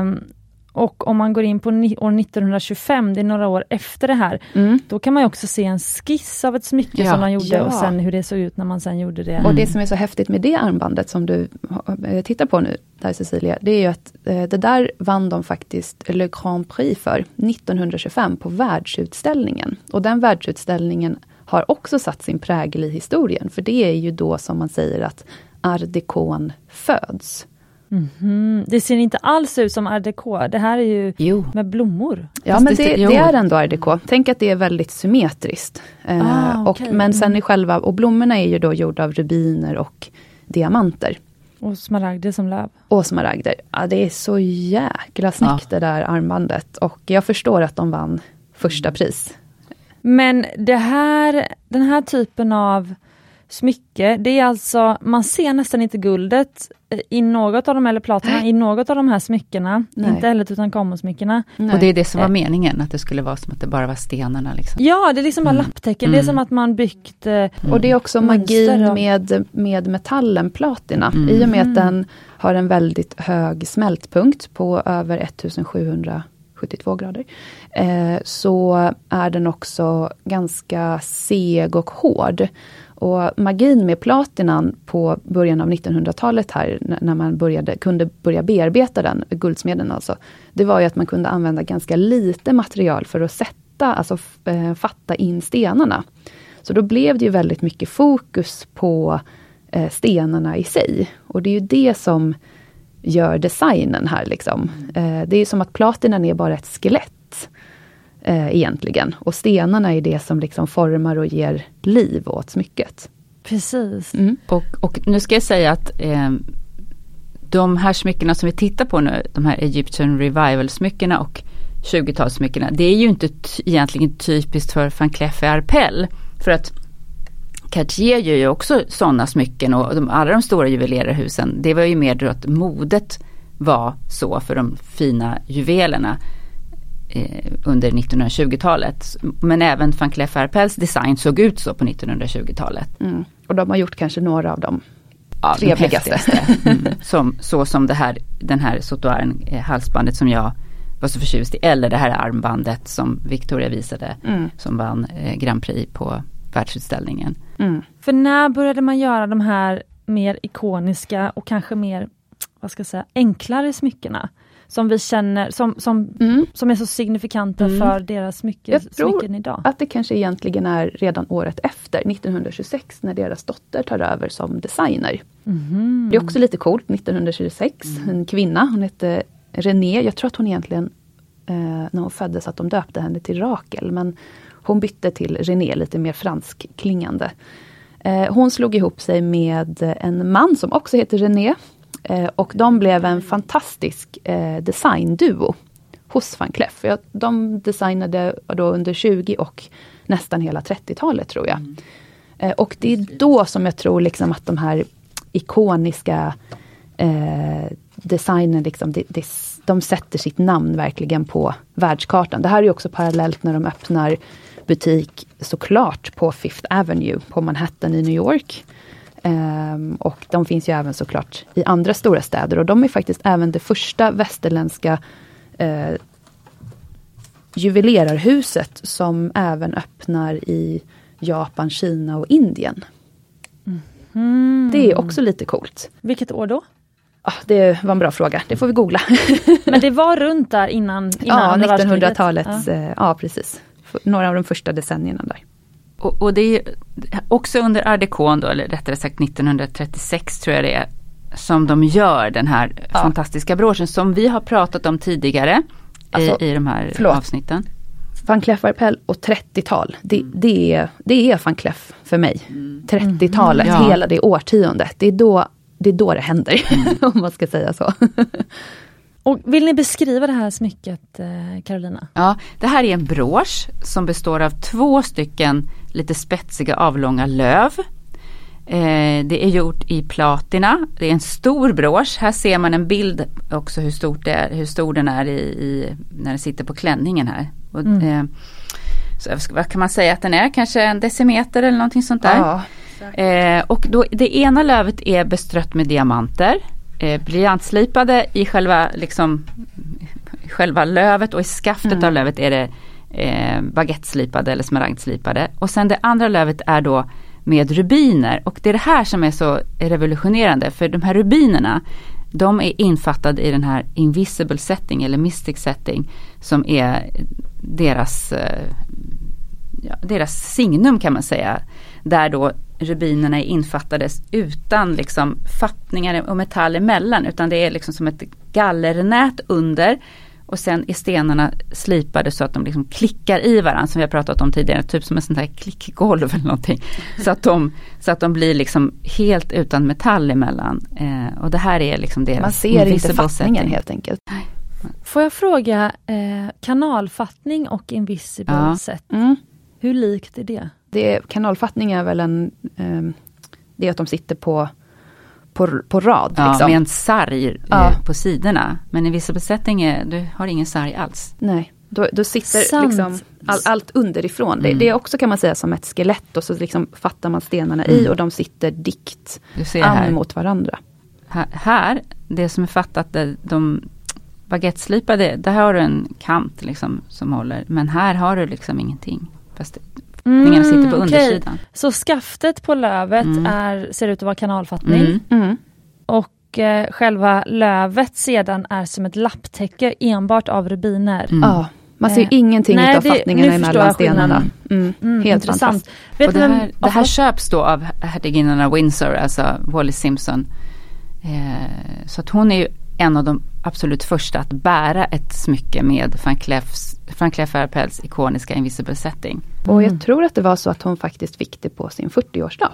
Um, och om man går in på år 1925, det är några år efter det här, mm. då kan man också se en skiss av ett smycke ja, som man gjorde ja. och sen hur det såg ut när man sen gjorde det. Och det som är så häftigt med det armbandet som du eh, tittar på nu, där Cecilia, det är ju att eh, det där vann de faktiskt Le Grand Prix för 1925 på världsutställningen. Och den världsutställningen har också satt sin prägel i historien. För det är ju då som man säger att art décon föds. Mm. Det ser inte alls ut som art. Det här är ju Jo. med blommor. Ja Fast men det- det, är ändå art. Tänk att det är väldigt symmetriskt. Eh, Ah, okej. och, men sen i själva, och blommorna är ju då gjorda av rubiner och diamanter. Och smaragder som löv. Och smaragder. Ja, det är så jäkla snyggt det där armbandet. Och jag förstår att de vann första pris. Men det här, den här typen av smycke, det är alltså, man ser nästan inte guldet eh, i något av de här, eller platina, i något av de här smyckena. Nej. Inte heller Tutankhamon-smyckena. Nej. Och det är det som var meningen, att det skulle vara som att det bara var stenarna. Liksom. Ja, det är liksom bara Mm. lapptäcken. Det är Mm. som att man byggt eh, Och det är också magin med, med metallen platina. Mm. I och med Mm. att den har en väldigt hög smältpunkt på över 72 grader. Eh, så är den också ganska seg och hård. Och magin med platinan på början av 1900-talet här, när man började, kunde börja bearbeta den, guldsmeden alltså, det var ju att man kunde använda ganska lite material för att sätta, alltså eh, fatta in stenarna. Så då blev det ju väldigt mycket fokus på eh, stenarna i sig. Och det är ju det som gör designen här. Liksom. Eh, det är som att platinan är bara ett skelett. Eh, egentligen. Och stenarna är det som liksom formar och ger liv åt smycket. Precis. Mm. Och, och nu ska jag säga att eh, de här smyckena som vi tittar på nu, de här Egyptian Revival-smyckena och 20-talssmyckena, det är ju inte egentligen typiskt för van Cleef Arpels. För att Cartier gör ju också sådana smycken och de, alla de stora juvelerarhusen, det var ju mer då att modet var så för de fina juvelerna eh, under 1920-talet. Men även van Cleef Arpels design såg ut så på 1920-talet. Mm. Och de har gjort kanske några av dem. Ja, Trevligaste. Mm. Som, så som det här, den här sotoaren, eh, halsbandet som jag var så förtjust i. Eller det här armbandet som Victoria visade. Mm. Som vann eh, Grand Prix på världsutställningen. Mm. För när började man göra de här mer ikoniska och kanske mer, vad ska jag säga, enklare smyckena? Som vi känner, som, som, Mm. som är så signifikanta Mm. för deras smycken, Jag tror smycken idag. Att det kanske egentligen är redan året efter, 1926, när deras dotter tar över som designer. Mhm. Det är också lite coolt, 1926, en kvinna, hon hette René, jag tror att hon egentligen, eh, när hon föddes, att de döpte henne till Rakel, men hon bytte till René, lite mer fransk klingande. Eh, hon slog ihop sig med en man som också heter René, eh, och de blev en fantastisk eh, designduo hos van Cleef. De designade då under 20 och nästan hela 30-talet tror jag. Eh, och det är då som jag tror liksom att de här ikoniska eh, designen, liksom, det, det, de sätter sitt namn verkligen på världskartan. Det här är också parallellt när de öppnar butik såklart på Fifth Avenue på Manhattan i New York. Ehm, och de finns ju även såklart i andra stora städer och de är faktiskt även det första västerländska eh, juvelerarhuset som även öppnar i Japan, Kina och Indien. Mm. Det är också lite coolt. Vilket år då? Ah, det var en bra fråga, det får vi googla. Men det var runt där innan, innan ja, andra världskriget. 1900-talets, Ja. ja. ja precis. Några av de första decennierna där. Och, och det är också under déco då, eller rättare sagt 1936 tror jag det är, som de gör den här Ja. fantastiska broschen som vi har pratat om tidigare Alltså, i, i de här förlåt. avsnitten. Van Cleef Arpels och 30-tal, det, det, är, det är van Cleef för mig. 30-talet, Ja. hela det årtiondet. Det är då det, är då det händer, om man ska säga så. Och vill ni beskriva det här smycket, eh, Carolina? Ja, det här är en brosch som består av två stycken lite spetsiga avlånga löv. Eh, det är gjort i platina. Det är en stor brosch. Här ser man en bild också hur, stort det är, hur stor den är i, i, när den sitter på klänningen här. Och, Mm. eh, så vad kan man säga att den är? Kanske en decimeter eller någonting sånt där. Ja. Eh, och då, det ena lövet är bestrött med diamanter. Eh, briljantslipade i själva, liksom, själva lövet och i skaftet Mm. av lövet är det eh, baguetteslipade eller smaragdslipade. Och sen det andra lövet är då med rubiner. Och det är det här som är så revolutionerande. För de här rubinerna, de är infattade i den här invisible setting eller mystic setting. Som är deras eh, ja, deras signum kan man säga. Där då rubinerna är infattades utan liksom fattningar och metall emellan utan det är liksom som ett gallernät under och sen är stenarna slipade så att de liksom klickar i varandra som vi har pratat om tidigare, typ som en sån här klickgolv eller någonting. Så att de, så att de blir liksom helt utan metall emellan. Eh, och det här är liksom deras Man ser inte fattningen setting. helt enkelt. Får jag fråga, eh, kanalfattning och invisible ja. set, mm. hur likt är det? Det? Kanalfattning är väl en, eh, det är att de sitter på på, på rad. Ja, liksom. med en sarg eh, ja. på sidorna. Men i vissa besättningar, du har ingen sarg alls. Nej, då, då sitter liksom all, allt underifrån. Mm. Det, det, är också kan man säga som ett skelett och så liksom fattar man stenarna mm. i och de sitter dikt an mot varandra. Här, här, det som är fattat, de baguetteslipade, där har du en kant liksom som håller. Men här har du liksom ingenting. Fast Mm, sitter på undersidan. Okay. Så skaftet på lövet mm. är, ser ut att vara kanalfattning. Mm. mm. Och eh, själva lövet sedan är som ett lapptäcke enbart av rubiner. Mm. Ja, man ser eh, ingenting nej, av fattningarna emellan stenarna. Mm. Mm, Helt intressant. Vet det, här, det här köps då av hertiginnan av Windsor, alltså Wallis Simpson. Eh, så att hon är ju en av de absolut första att bära ett smycke med van Cleefs Frank Arpels ikoniska Invisible Setting. Och jag tror att det var så att hon faktiskt fick det på sin 40-årsdag.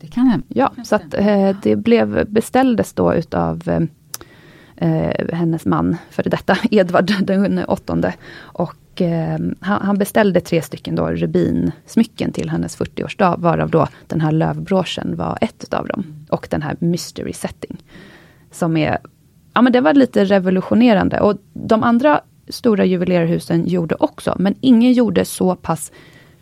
Det kan det. Ja, så att eh, det blev, beställdes då utav eh, hennes man, före detta Edvard den åttonde. Och eh, han, han, beställde tre stycken då rubinsmycken till hennes 40-årsdag, varav då den här lövbroschen var ett utav dem. Och den här Mystery Setting. Som är, ja men det var lite revolutionerande. Och de andra stora juvelerarhusen gjorde också, men ingen gjorde så pass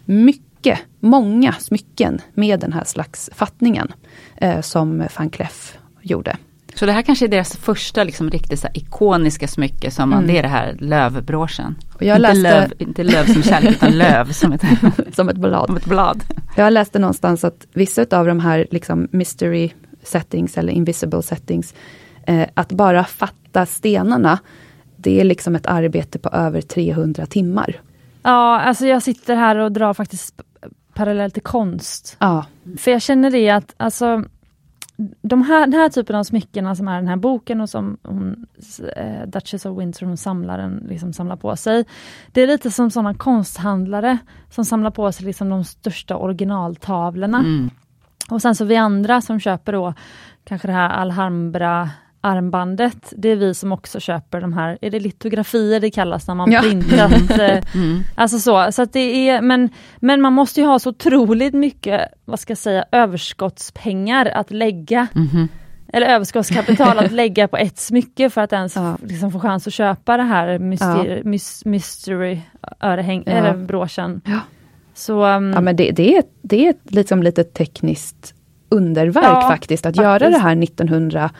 mycket, många smycken med den här slags fattningen eh, som van Cleef gjorde. Så det här kanske är deras första liksom, riktigt så ikoniska smycke som man, mm. det är det här jag inte, läste... löv, inte löv som kärlek utan löv som ett, som ett blad. Som ett blad. Jag läste någonstans att vissa av de här liksom, mystery settings eller invisible settings, eh, att bara fatta stenarna det är liksom ett arbete på över 300 timmar. Ja, alltså jag sitter här och drar faktiskt parallellt till konst. Ja. För jag känner det att alltså de här, den här typen av smyckena som är den här boken och som hon, eh, Duchess of Windsor, hon samlaren, liksom samlar på sig. Det är lite som sådana konsthandlare som samlar på sig liksom de största originaltavlorna. Mm. Och sen så vi andra som köper då kanske det här Alhambra armbandet, det är vi som också köper de här, är det litografier det kallas när man ja. printat? Eh, mm. Alltså så, så att det är, men, men man måste ju ha så otroligt mycket, vad ska jag säga, överskottspengar att lägga mm. Eller överskottskapital att lägga på ett smycke för att ens ja. liksom, få chans att köpa det här mystery, ja. mystery örehäng, ja. eller broschen. Ja. Så, um, ja men det, det, är, det är liksom lite tekniskt underverk faktiskt, att faktiskt. göra det här 1900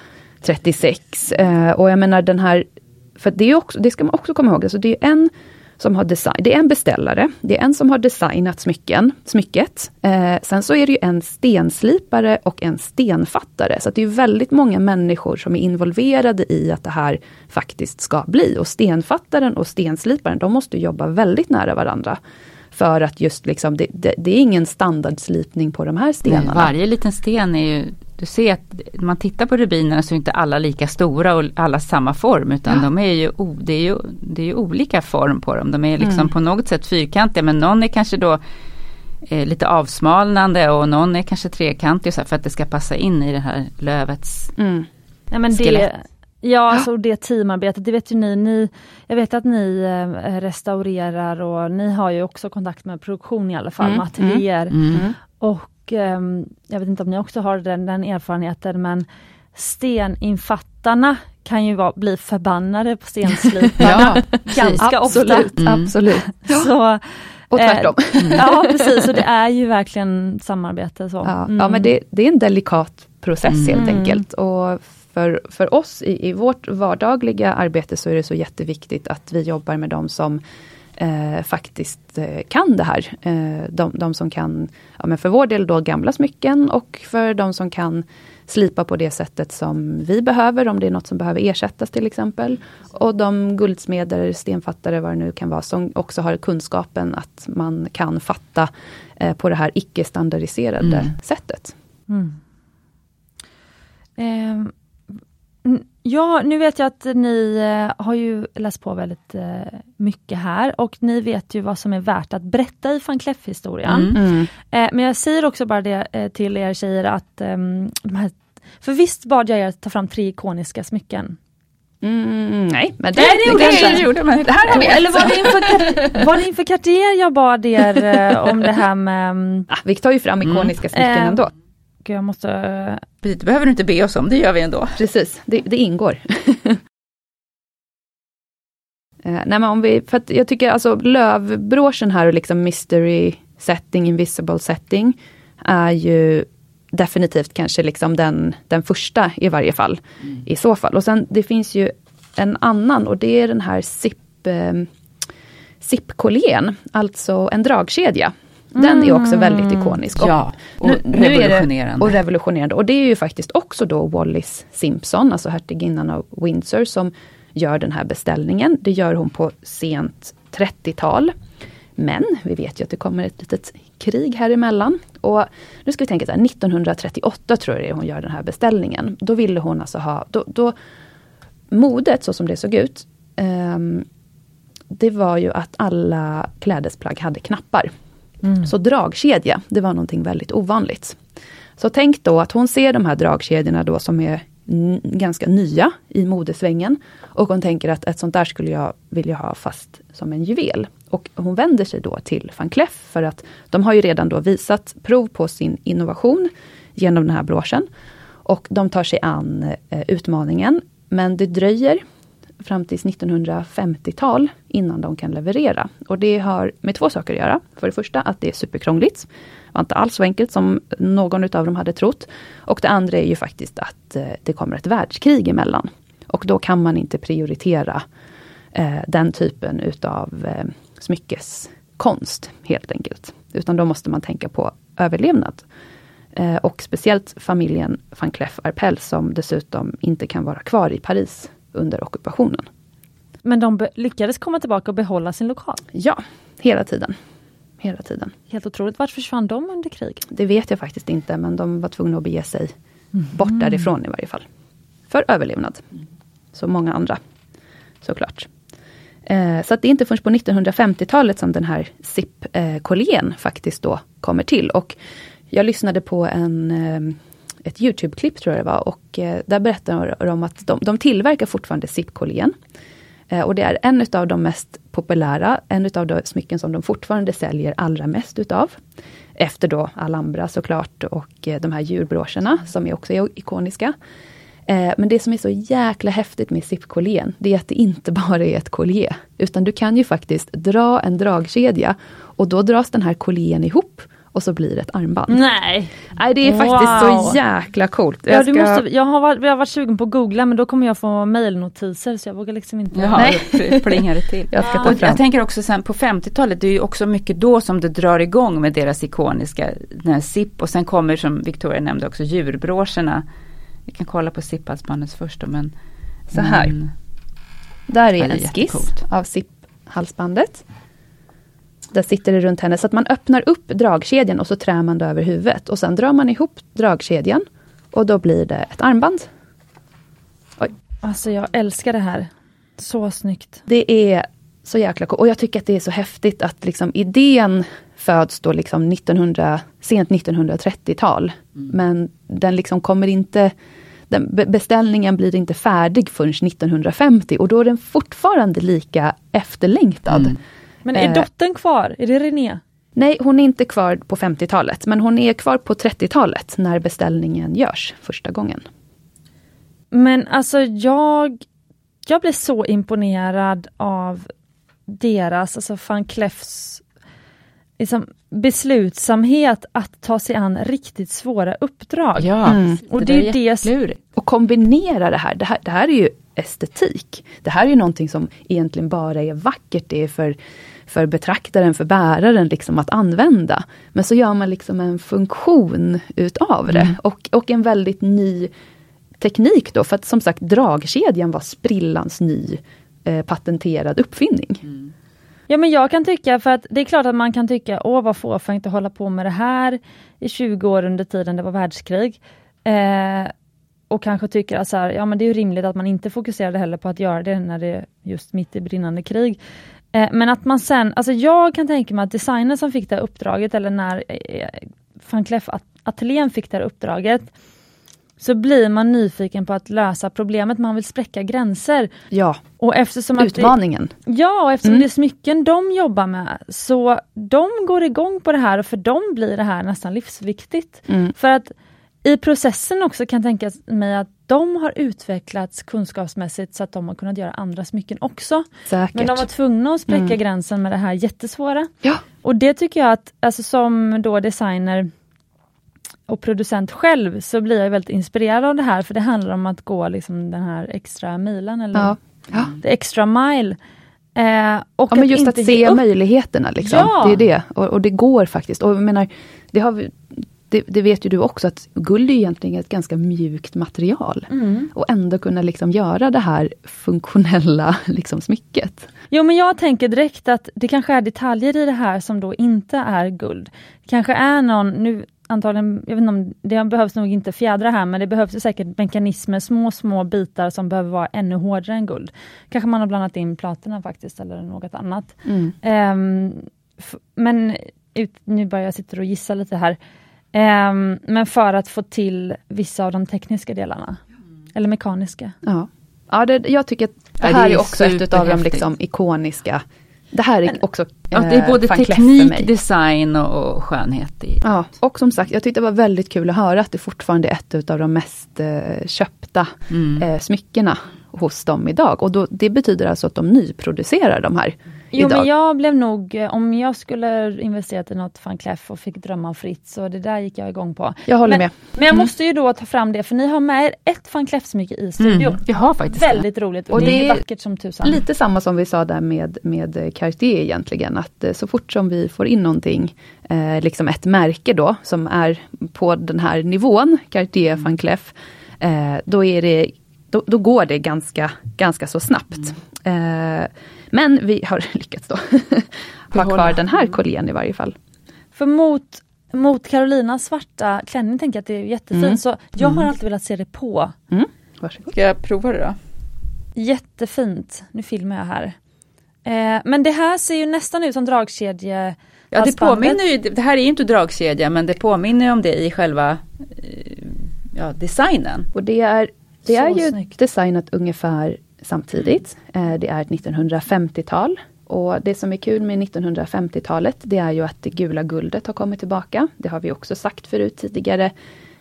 36. Eh, och jag menar den här, för det, är också, det ska man också komma ihåg, alltså det är en som har design, det är en beställare, det är en som har designat smycken, smycket. Eh, sen så är det ju en stenslipare och en stenfattare. Så det är väldigt många människor som är involverade i att det här faktiskt ska bli. Och stenfattaren och stensliparen, de måste jobba väldigt nära varandra. För att just liksom, det, det, det är ingen standardslipning på de här stenarna. Nej, varje liten sten är ju du ser att när man tittar på rubinerna så är inte alla lika stora och alla samma form utan ja. de är ju, det, är ju, det är ju olika form på dem. De är liksom mm. på något sätt fyrkantiga men någon är kanske då eh, lite avsmalnande och någon är kanske trekantig så för att det ska passa in i det här lövets mm. ja, men skelett. Det, ja, alltså det teamarbetet, det vet ju ni, ni. Jag vet att ni eh, restaurerar och ni har ju också kontakt med produktion i alla fall, mm. med ateljéer. Mm. mm. Och eh, jag vet inte om ni också har den, den erfarenheten men steninfattarna kan ju vara, bli förbannade på stensliparna ja, ganska absolut, ofta. Mm. Absolut. Så, och tvärtom. Eh, ja precis, och det är ju verkligen samarbete. Så. Ja, mm. ja men det, det, är en delikat process helt mm. enkelt. Och för, för oss i, i vårt vardagliga arbete så är det så jätteviktigt att vi jobbar med de som eh, faktiskt eh, kan det här. Eh, de, de, som kan, ja, men för vår del då gamla smycken och för de som kan slipa på det sättet som vi behöver, om det är något som behöver ersättas till exempel. Och de guldsmeder, stenfattare, vad det nu kan vara, som också har kunskapen att man kan fatta eh, på det här icke standardiserade mm. sättet. Mm. Eh, Ja, nu vet jag att ni eh, har ju läst på väldigt eh, mycket här och ni vet ju vad som är värt att berätta i van Cleef-historien. Mm. Mm. Eh, men jag säger också bara det till er tjejer att ehm, för visst bad jag er ta fram tre ikoniska smycken. Mm, nej, men det, nej, det, det, det gjorde man. Det här eller, eller var, det inför, var det inför Cartier jag bad er om det här med... Mm, ah, vi tar ju fram ikoniska smycken eh, ändå. Jag måste... Det behöver du inte be oss om, det gör vi ändå. Precis, det, det ingår. eh, nej men om vi, för jag tycker alltså lövbroschen här och liksom mystery setting, invisible setting, är ju definitivt kanske liksom den, den första i varje fall. Mm. I så fall. Och sen det finns ju en annan och det är den här zip, eh, alltså en dragkedja. Den är också väldigt mm. ikonisk. Och ja, och nu, revolutionerande. Nu och revolutionerande. Och det är ju faktiskt också då Wallis Simpson, alltså hertiginnan av Windsor, som gör den här beställningen. Det gör hon på sent 30-tal. Men vi vet ju att det kommer ett litet krig här emellan. Och nu ska vi tänka så här, 1938 tror jag det är hon gör den här beställningen. Då ville hon alltså ha, då, då modet så som det såg ut, um, det var ju att alla klädesplagg hade knappar. Mm. Så dragkedja, det var någonting väldigt ovanligt. Så tänk då att hon ser de här dragkedjorna då som är ganska nya i modesvängen. Och hon tänker att ett sånt där skulle jag vilja ha fast som en juvel. Och hon vänder sig då till van Cleef för att de har ju redan då visat prov på sin innovation genom den här broschen. Och de tar sig an eh, utmaningen. Men det dröjer fram till 1950-tal innan de kan leverera. Och det har med två saker att göra. För det första att det är superkrångligt. Det var inte alls så enkelt som någon utav dem hade trott. Och det andra är ju faktiskt att eh, det kommer ett världskrig emellan. Och då kan man inte prioritera eh, den typen utav eh, smyckeskonst helt enkelt. Utan då måste man tänka på överlevnad. Eh, och speciellt familjen van Cleef Arpels som dessutom inte kan vara kvar i Paris under ockupationen. Men de lyckades komma tillbaka och behålla sin lokal? Ja, hela tiden. Hela tiden. Helt otroligt. Vart försvann de under krig? Det vet jag faktiskt inte, men de var tvungna att bege sig mm. bort därifrån i varje fall. För överlevnad. Som många andra, såklart. Eh, så att det är inte först på 1950-talet som den här SIP-kollegen eh, faktiskt då kommer till. Och jag lyssnade på en eh, ett Youtube-klipp tror jag det var och eh, där berättar de att de, de tillverkar fortfarande zipkollén. Eh, och det är en av de mest populära, en av de smycken som de fortfarande säljer allra mest utav. Efter då Alhambra såklart och eh, de här djurbroscherna som är också är ikoniska. Eh, men det som är så jäkla häftigt med zipkollén, det är att det inte bara är ett kollier. Utan du kan ju faktiskt dra en dragkedja och då dras den här kollén ihop och så blir det ett armband. Nej! Nej det är faktiskt wow. så jäkla coolt. Ja, jag, ska... måste, jag, har varit, jag har varit sugen på att googla men då kommer jag få mailnotiser så jag vågar liksom inte. Jaha, Nej. plingar det till. jag, ska ta fram. jag tänker också sen på 50-talet, det är ju också mycket då som det drar igång med deras ikoniska den här SIP och sen kommer som Victoria nämnde också djurbroscherna. Vi kan kolla på SIP-halsbandet först då men så här. Men, Där är en skiss av SIP-halsbandet. Där sitter det runt henne. Så att man öppnar upp dragkedjan och så trär man det över huvudet. Och sen drar man ihop dragkedjan. Och då blir det ett armband. Oj. Alltså jag älskar det här. Så snyggt. Det är så jäkla coolt. Och jag tycker att det är så häftigt att liksom idén föds då liksom 1900, sent 1930-tal. Mm. Men den liksom kommer inte den beställningen blir inte färdig förrän 1950 och då är den fortfarande lika efterlängtad. Mm. Men är eh, dottern kvar? Är det René? Nej, hon är inte kvar på 50-talet, men hon är kvar på 30-talet när beställningen görs första gången. Men alltså jag, jag blev så imponerad av deras, alltså van Clefs liksom, beslutsamhet att ta sig an riktigt svåra uppdrag. Ja, mm. och det, det är det. Och kombinera det här. det här. Det här är ju estetik. Det här är ju någonting som egentligen bara är vackert. Det är för för betraktaren, för bäraren liksom att använda. Men så gör man liksom en funktion utav det Mm. och, och en väldigt ny teknik då, för att som sagt dragkedjan var sprillans ny eh, patenterad uppfinning. Ja men jag kan tycka, för att det är klart att man kan tycka, åh vad fåfängt att hålla på med det här i 20 år under tiden det var världskrig. Eh, och kanske tycker att så här, ja men det är rimligt att man inte fokuserade heller på att göra det när det är just mitt i brinnande krig. Eh, men att man sen, alltså jag kan tänka mig att designern som fick det här uppdraget eller när eh, van Cleef at- ateljén fick det här uppdraget så blir man nyfiken på att lösa problemet, man vill spräcka gränser. Ja, Och eftersom att det, utmaningen. Ja, och eftersom Mm. det är smycken de jobbar med, så de går igång på det här och för dem blir det här nästan livsviktigt. Mm. För att i processen också kan jag tänka mig att de har utvecklats kunskapsmässigt så att de har kunnat göra andra smycken också. Säkert. Men de var tvungna att spräcka Mm. gränsen med det här jättesvåra. Ja, Och det tycker jag att, alltså som då designer och producent själv, så blir jag väldigt inspirerad av det här, för det handlar om att gå liksom den här extra milen, eller ja. ja. the extra mile. Eh, och Ja, men just att se upp. möjligheterna. Liksom. Ja. Det är det. Och, och det går faktiskt. Och jag menar, det, har vi, det, det vet ju du också, att guld är egentligen ett ganska mjukt material. Mm. Och ändå kunna liksom göra det här funktionella liksom, smycket. Jo men jag tänker direkt att det kanske är detaljer i det här som då inte är guld. Kanske är någon, nu antagligen, jag vet inte om, det behövs nog inte fjädrar här, men det behövs säkert mekanismer, små små bitar som behöver vara ännu hårdare än guld. Kanske man har blandat in platina faktiskt, eller något annat. Mm. F- men ut, nu bara jag sitter och gissar lite här. Ehm, men för att få till vissa av de tekniska delarna. Eller mekaniska. Ja, ja det, jag tycker att det Ja, det här är är också ett utav de liksom, ikoniska. Det här är Men- också Ja, det är eh, både teknik, design och, och skönhet. I. Ja, och som sagt, jag tyckte det var väldigt kul att höra att det fortfarande är ett utav de mest eh, köpta Mm. eh, smyckena hos dem idag. Och då, det betyder alltså att de nyproducerar de här Jo idag. men jag blev nog, eh, om jag skulle investerat i något van Cleef och fick drömma fritt, så det där gick jag igång på. Jag håller men, med. Men jag måste ju då ta fram det, för ni har med er ett van Cleef-smycke i studion. Mm. Jag har faktiskt Väldigt roligt och, Och det, det är vackert som tusan. Lite samma som vi sa där med, med Cartier egentligen, att eh, så fort som vi får in någonting, eh, liksom ett märke då, som är på den här nivån, Cartier van Cleef, eh, då, är det, då, då går det ganska, ganska så snabbt. Eh, men vi har lyckats då ha kvar den här kollén i varje fall. För mot, mot Carolinas svarta klänning tänker jag att det är jättefint, Mm. så jag har alltid velat se det på. Mm. Varsågod. Ska jag prova det då? Jättefint. Nu filmar jag här. Eh, men det här ser ju nästan ut som dragkedje Ja, det påminner ju, det här är ju inte dragkedja men det påminner ju om det i själva eh, ja, designen. Och det är, det är ju snyggt. designat ungefär samtidigt. Eh, Det är ett 1950-tal. Och det som är kul med 1950-talet, det är ju att det gula guldet har kommit tillbaka. Det har vi också sagt förut tidigare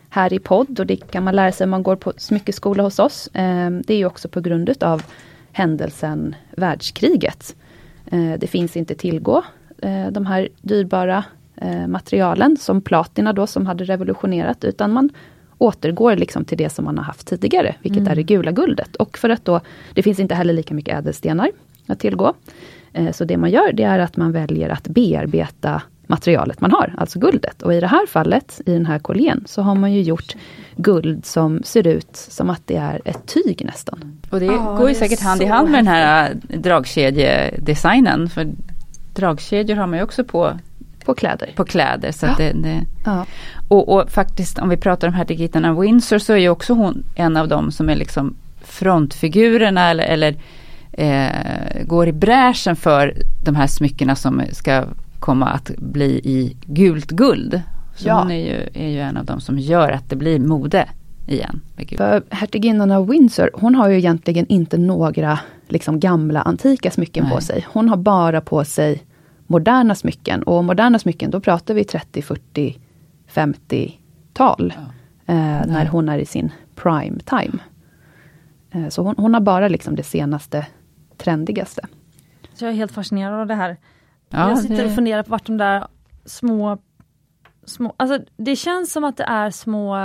här i podd och det kan man lära sig om man går på smyckeskola hos oss. Eh, Det är ju också på grund utav händelsen världskriget. Eh, Det finns inte tillgå eh, de här dyrbara materialen som platina då som hade revolutionerat utan man återgår liksom till det som man har haft tidigare, vilket är det gula guldet. Och för att då, det finns inte heller lika mycket ädelstenar att tillgå. Eh, Så det man gör det är att man väljer att bearbeta materialet man har, alltså guldet. Och i det här fallet, i den här kollén, så har man ju gjort guld som ser ut som att det är ett tyg nästan. Och det Ja, går ju det säkert hand i hand med den här äh, dragkedjedesignen. För dragkedjor har man ju också på, På kläder. på kläder. Så Ja. det, det, Ja. och, och faktiskt om vi pratar om hertiginnan av Windsor så är ju också hon en av dem som är liksom frontfigurerna eller, eller eh, går i bräschen för de här smyckena som ska komma att bli i gult guld. Så Ja. hon är ju, är ju en av dem som gör att det blir mode igen. För hertiginnan av Windsor, hon har ju egentligen inte några liksom, gamla antika smycken på Nej. sig. Hon har bara på sig moderna smycken. Och moderna smycken, då pratar vi 30, 40, 50-tal. Eh, när hon är i sin prime time. Eh, så hon, hon har bara liksom det senaste, trendigaste. Så jag är helt fascinerad av det här. Ja, jag sitter det- och funderar på vart de där små, små, alltså det känns som att det är små,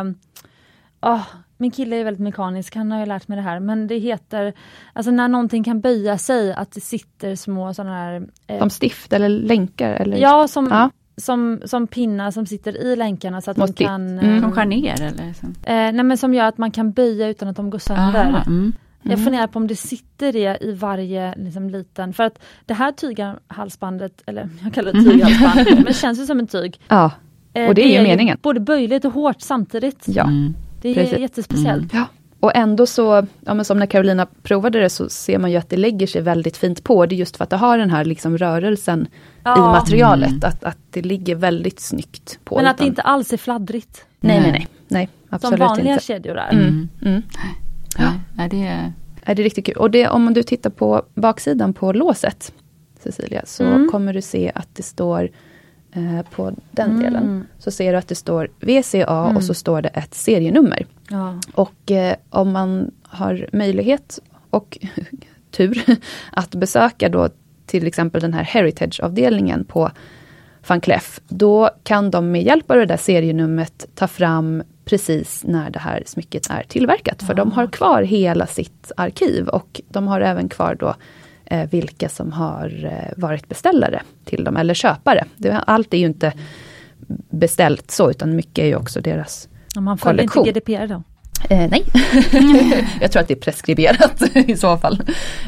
ah, min kille är väldigt mekanisk, han har ju lärt mig det här, men det heter, alltså när någonting kan böja sig, att det sitter små sådana här... Eh, som stift eller länkar? Eller? Ja, som, ja. Som, som pinnar som sitter i länkarna så att de kan... Mm. Som skär ner eller? Så. Eh, nej men som gör att man kan böja utan att de går sönder. Aha, mm. Jag mm. funderar på om det sitter det i varje liksom, liten, för att det här tyghalsbandet, eller jag kallar det tyghalsband, men det känns ju som en tyg. Ja, och det, det är ju meningen. Både böjligt och hårt samtidigt. Ja, mm. Det är Precis. jättespeciellt. Mm. Ja. Och ändå så, ja men som när Carolina provade det så ser man ju att det lägger sig väldigt fint på. Det är just för att det har den här liksom rörelsen ja. i materialet. Mm. Att, att det ligger väldigt snyggt på. Men att det inte alls är fladdrigt. Nej, nej, nej. nej absolut som vanliga inte. kedjor är. Mm. Mm. Ja. Nej, det är... är det riktigt kul. Och det, om du tittar på baksidan på låset, Cecilia, så mm. kommer du se att det står på den mm. delen. Så ser du att det står VCA mm. och så står det ett serienummer. Ja. Och eh, om man har möjlighet och tur att besöka då till exempel den här Heritage-avdelningen på van Cleef, då kan de med hjälp av det där serienumret ta fram precis när det här smycket är tillverkat. För de har kvar hela sitt arkiv och de har även kvar då eh, vilka som har eh, varit beställare till dem, eller köpare. Det, allt är ju inte beställt så, utan mycket är ju också deras ja, Man följer inte GDPR då? Eh, nej, jag tror att det är preskriberat i så fall.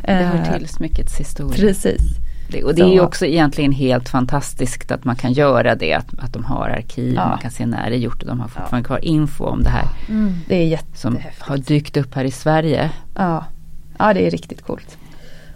Det hör eh, till smyckets historia. Precis. Det, och det så. är också egentligen helt fantastiskt att man kan göra det, att, att de har arkiv, ja. man kan se när det är gjort och de har fortfarande ja. kvar info om det här. Mm. Det är jättehäftigt. Som har dykt upp här i Sverige. Ja, ja det är riktigt coolt.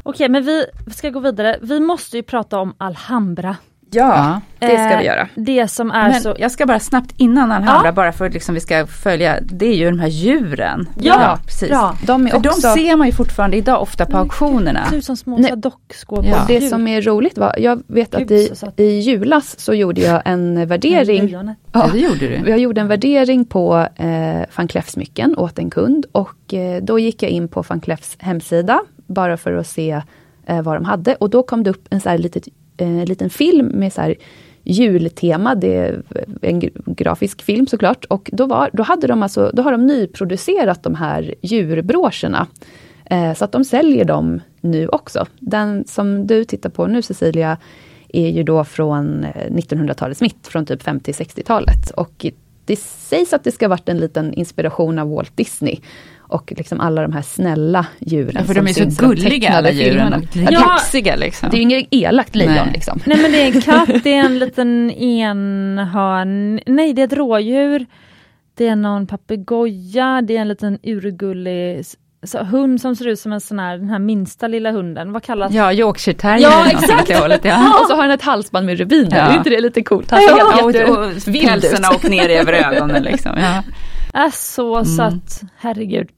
Okej, men vi ska gå vidare. Vi måste ju prata om Alhambra. Ja, det ska vi göra. Det som är Men så... Jag ska bara snabbt innan Alhambra, ja. bara för att liksom vi ska följa, det är ju de här djuren. Ja, ja precis. Bra. De, är också... de ser man ju fortfarande idag ofta på auktionerna. Tusen små dockskåp. Ja. Det som är roligt var, jag vet att i, i julas så gjorde jag en värdering. Ja, det gjorde du. Jag gjorde en värdering på eh, van Cleef smycken åt en kund och eh, då gick jag in på van Cleefs hemsida bara för att se eh, vad de hade och då kom det upp en så här litet, eh, liten film med så här jultema, det är en grafisk film såklart. Och då, var, då, hade de alltså, då har de nyproducerat de här djurbroscherna. Eh, så att de säljer dem nu också. Den som du tittar på nu Cecilia, är ju då från eh, 1900-talets mitt, från typ 50-60-talet. Och det sägs att det ska varit en liten inspiration av Walt Disney och liksom alla de här snälla djuren. Ja, för de är så gulliga alla djuren. Ja, Kaxiga liksom. Det är ju inget elakt lejon nej. liksom. Nej men det är en katt, det är en liten enhörn, nej det är ett rådjur. Det är någon papegoja, det är en liten urgullig så, hund som ser ut som en sån här, den här minsta lilla hunden, vad kallas Ja, Yorkshire terrier. Ja, exakt! Hållet, ja. och så har den ett halsband med rubiner, ja. är inte det lite coolt? Han ser ja, helt och, och pälsen åker ner över ögonen liksom. Ja. Är så mm. sött, herregud.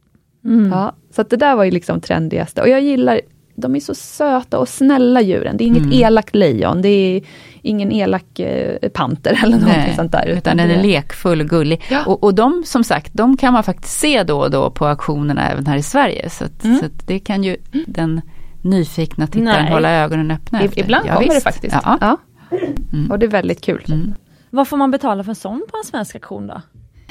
Mm. Ja, så att det där var ju liksom trendigaste. Och jag gillar, de är så söta och snälla djuren. Det är inget mm. elakt lejon, det är ingen elak eh, panter eller något Nej, sånt där. Utan, utan den är lekfull och gullig. Ja. Och, och de som sagt, de kan man faktiskt se då och då på auktionerna även här i Sverige. Så, att, mm. så att det kan ju mm. den nyfikna tittaren Nej. hålla ögonen öppna I, efter. Ibland ja, kommer visst. det faktiskt. Ja. ja. Mm. Och det är väldigt kul. Mm. Vad får man betala för en sån på en svensk auktion då?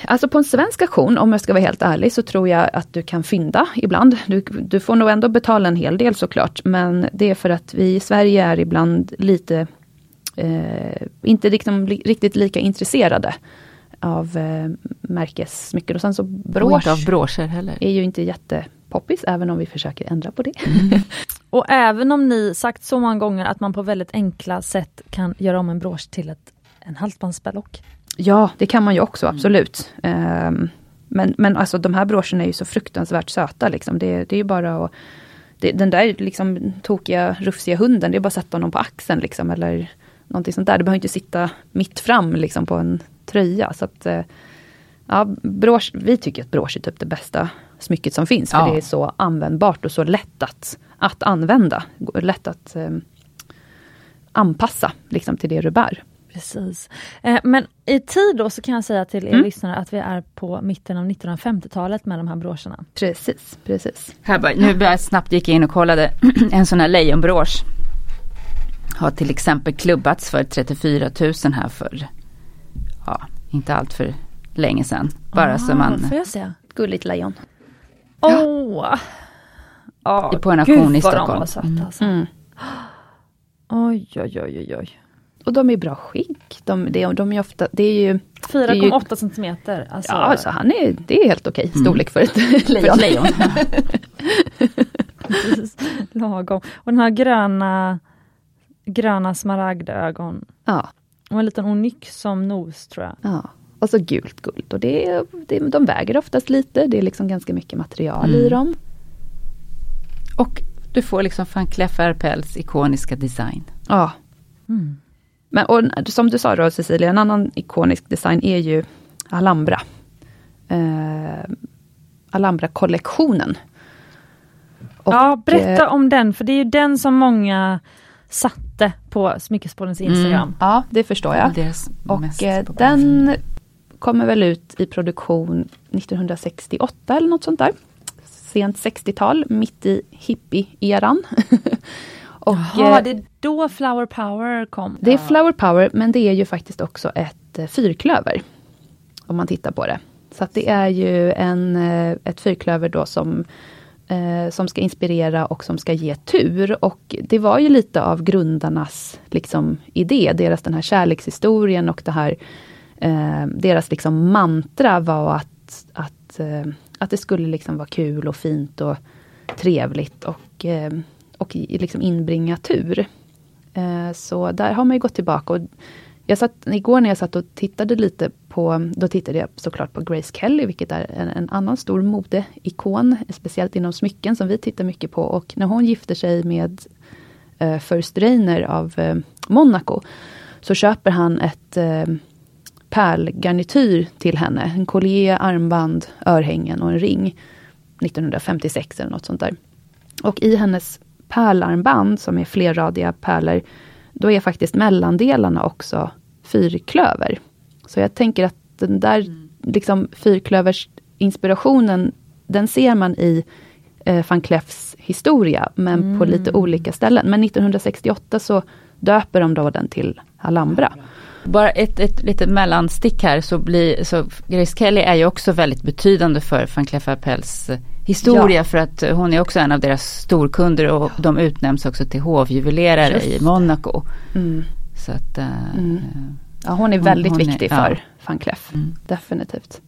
Alltså på en svensk auktion, om jag ska vara helt ärlig, så tror jag att du kan fynda ibland. Du, du får nog ändå betala en hel del såklart, men det är för att vi i Sverige är ibland lite, eh, inte liksom, riktigt lika intresserade av eh, märkessmycken. Och sen så brosch, inte av broscher heller. är ju inte jättepoppis, även om vi försöker ändra på det. Mm. och även om ni sagt så många gånger att man på väldigt enkla sätt kan göra om en brosch till ett, en halsbandsberlock. Ja, det kan man ju också, mm. absolut. Um, men, men alltså de här broscherna är ju så fruktansvärt söta. Liksom. Det, det är ju bara att... Det, den där liksom tokiga, rufsiga hunden, det är bara att sätta honom på axeln. Liksom, eller någonting sånt där. Det behöver inte sitta mitt fram liksom, på en tröja. Så att, uh, ja, brosch, vi tycker att brosch är typ det bästa smycket som finns. För ja. det är så användbart och så lätt att, att använda. Lätt att um, anpassa liksom, till det du bär. Precis. Eh, men i tid då så kan jag säga till er mm. lyssnare att vi är på mitten av 1950-talet med de här broscherna. Precis, precis. Här bara, nu bara snabbt gick jag in och kollade en sån här lejonbrosch. Har till exempel klubbats för 34 000 här för, ja, inte allt för länge sedan. Bara ah, så man Gulligt lejon. Åh! Oh. Oh, på en auktion i Stockholm. Vad de var söta, alltså. mm. Oj, oj, oj, oj, oj. Och de är i bra skick. De, de, de är ofta, det är ju 4,8 centimeter. Alltså. Ja, alltså han är, det är helt okej mm. storlek mm. för ett lejon. För ett lejon. Lagom. Och den här gröna, gröna smaragdögon. Ja. Och en liten onyx som nos tror jag. Ja. Och så gult guld. Och det, det, de väger oftast lite. Det är liksom ganska mycket material mm. i dem. Och du får liksom van Cleef Arpels ikoniska design. Ja. Mm. Men och, som du sa då Cecilia, en annan ikonisk design är ju Alhambra. Eh, Alhambra-kollektionen. ja, berätta eh, om den, för det är ju den som många satte på Smyckespoddens mm. Instagram. Mm, ja, det förstår jag. och eh, den kommer väl ut i produktion 1968 eller något sånt där. Sent 60-tal, mitt i hippie-eran. Och, Jaha, eh, det är då Flower Power kom? Det är Flower Power, men det är ju faktiskt också ett eh, fyrklöver. Om man tittar på det. Så det är ju en, eh, ett fyrklöver då som, eh, som ska inspirera och som ska ge tur. Och det var ju lite av grundarnas liksom, idé, deras den här kärlekshistorien och det här eh, deras liksom mantra var att, att, eh, att det skulle liksom vara kul och fint och trevligt och och liksom inbringa tur. Eh, så där har man ju gått tillbaka. Och jag satt, igår när jag satt och tittade lite på, då tittade jag såklart på Grace Kelly, vilket är en, en annan stor modeikon, speciellt inom smycken som vi tittar mycket på. Och när hon gifter sig med uh, First Rainer av uh, Monaco, så köper han ett uh, pärlgarnityr till henne. En collier, armband, örhängen och en ring. 1956 eller något sånt där. Och i hennes pärlarmband som är flerradiga pärlor, då är faktiskt mellandelarna också fyrklöver. Så jag tänker att den där mm. liksom fyrklövers-inspirationen, den ser man i eh, van Clefs historia, men mm. på lite olika ställen. Men 1968 så döper de då den till Alhambra. Bara ett, ett litet mellanstick här så blir, så Grace Kelly är ju också väldigt betydande för van Cleef Arpels historia ja. för att hon är också en av deras storkunder och ja. de utnämns också till hovjuvelerare Just. i Monaco. Mm. Så att, uh, mm. Ja hon är väldigt hon, hon viktig är, för ja. van Cleef, mm. definitivt.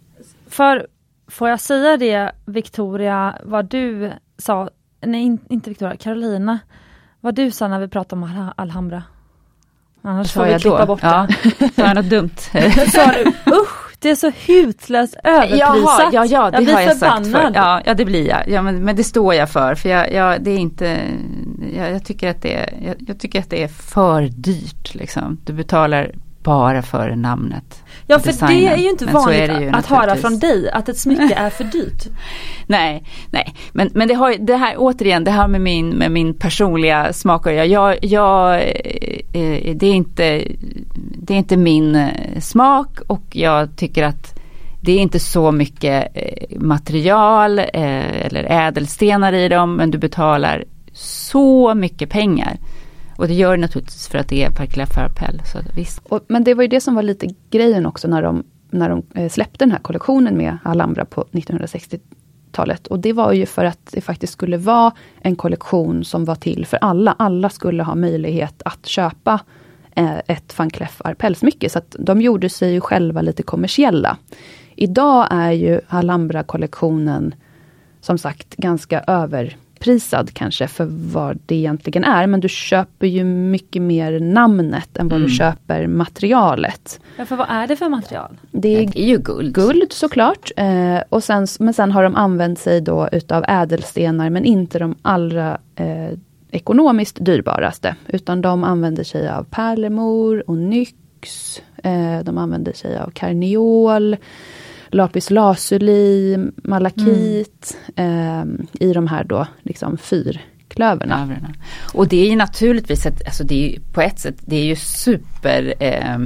För, får jag säga det Victoria, vad du sa, nej inte Victoria, Carolina, vad du sa när vi pratade om Alhambra? Annars får klippa då? bort ja. det. Sa jag något dumt? sa du, usch det är så hutlöst överprisat. Jaha, ja, ja, det jag har jag förbannad. sagt för. Ja, ja, det blir jag. Ja, men, men det står jag för. För jag, jag det är inte, jag, jag tycker att det är, jag, jag, tycker att det är för dyrt. Liksom. Du betalar bara för namnet. Ja för designen. det är ju inte men vanligt ju att höra från dig att ett smycke är för dyrt. nej, nej. Men, men det, har, det här återigen, det här med min, med min personliga smak. Jag, jag, jag, eh, det, är inte, det är inte min eh, smak och jag tycker att det är inte så mycket eh, material eller ädelstenar i dem men du betalar så mycket pengar. Och det gör det naturligtvis för att det är Parc Farpel. Så visst. Och, men det var ju det som var lite grejen också när de, när de eh, släppte den här kollektionen med Alhambra på 1960-talet. Och det var ju för att det faktiskt skulle vara en kollektion som var till för alla. Alla skulle ha möjlighet att köpa eh, ett van Cleef Arpels-smycke. Så att de gjorde sig ju själva lite kommersiella. Idag är ju Alhambra-kollektionen som sagt ganska över överprisad kanske för vad det egentligen är. Men du köper ju mycket mer namnet än vad mm. du köper materialet. Ja, för vad är det för material? Det är, det är ju guld. Guld såklart. Eh, och sen, men sen har de använt sig då utav ädelstenar men inte de allra eh, ekonomiskt dyrbaraste. Utan de använder sig av pärlemor och nyx. Eh, de använder sig av karneol lapis lazuli, malakit mm. eh, i de här då liksom fyrklöverna. Och det är ju naturligtvis ett, alltså det är ju, på ett sätt, det är ju super eh,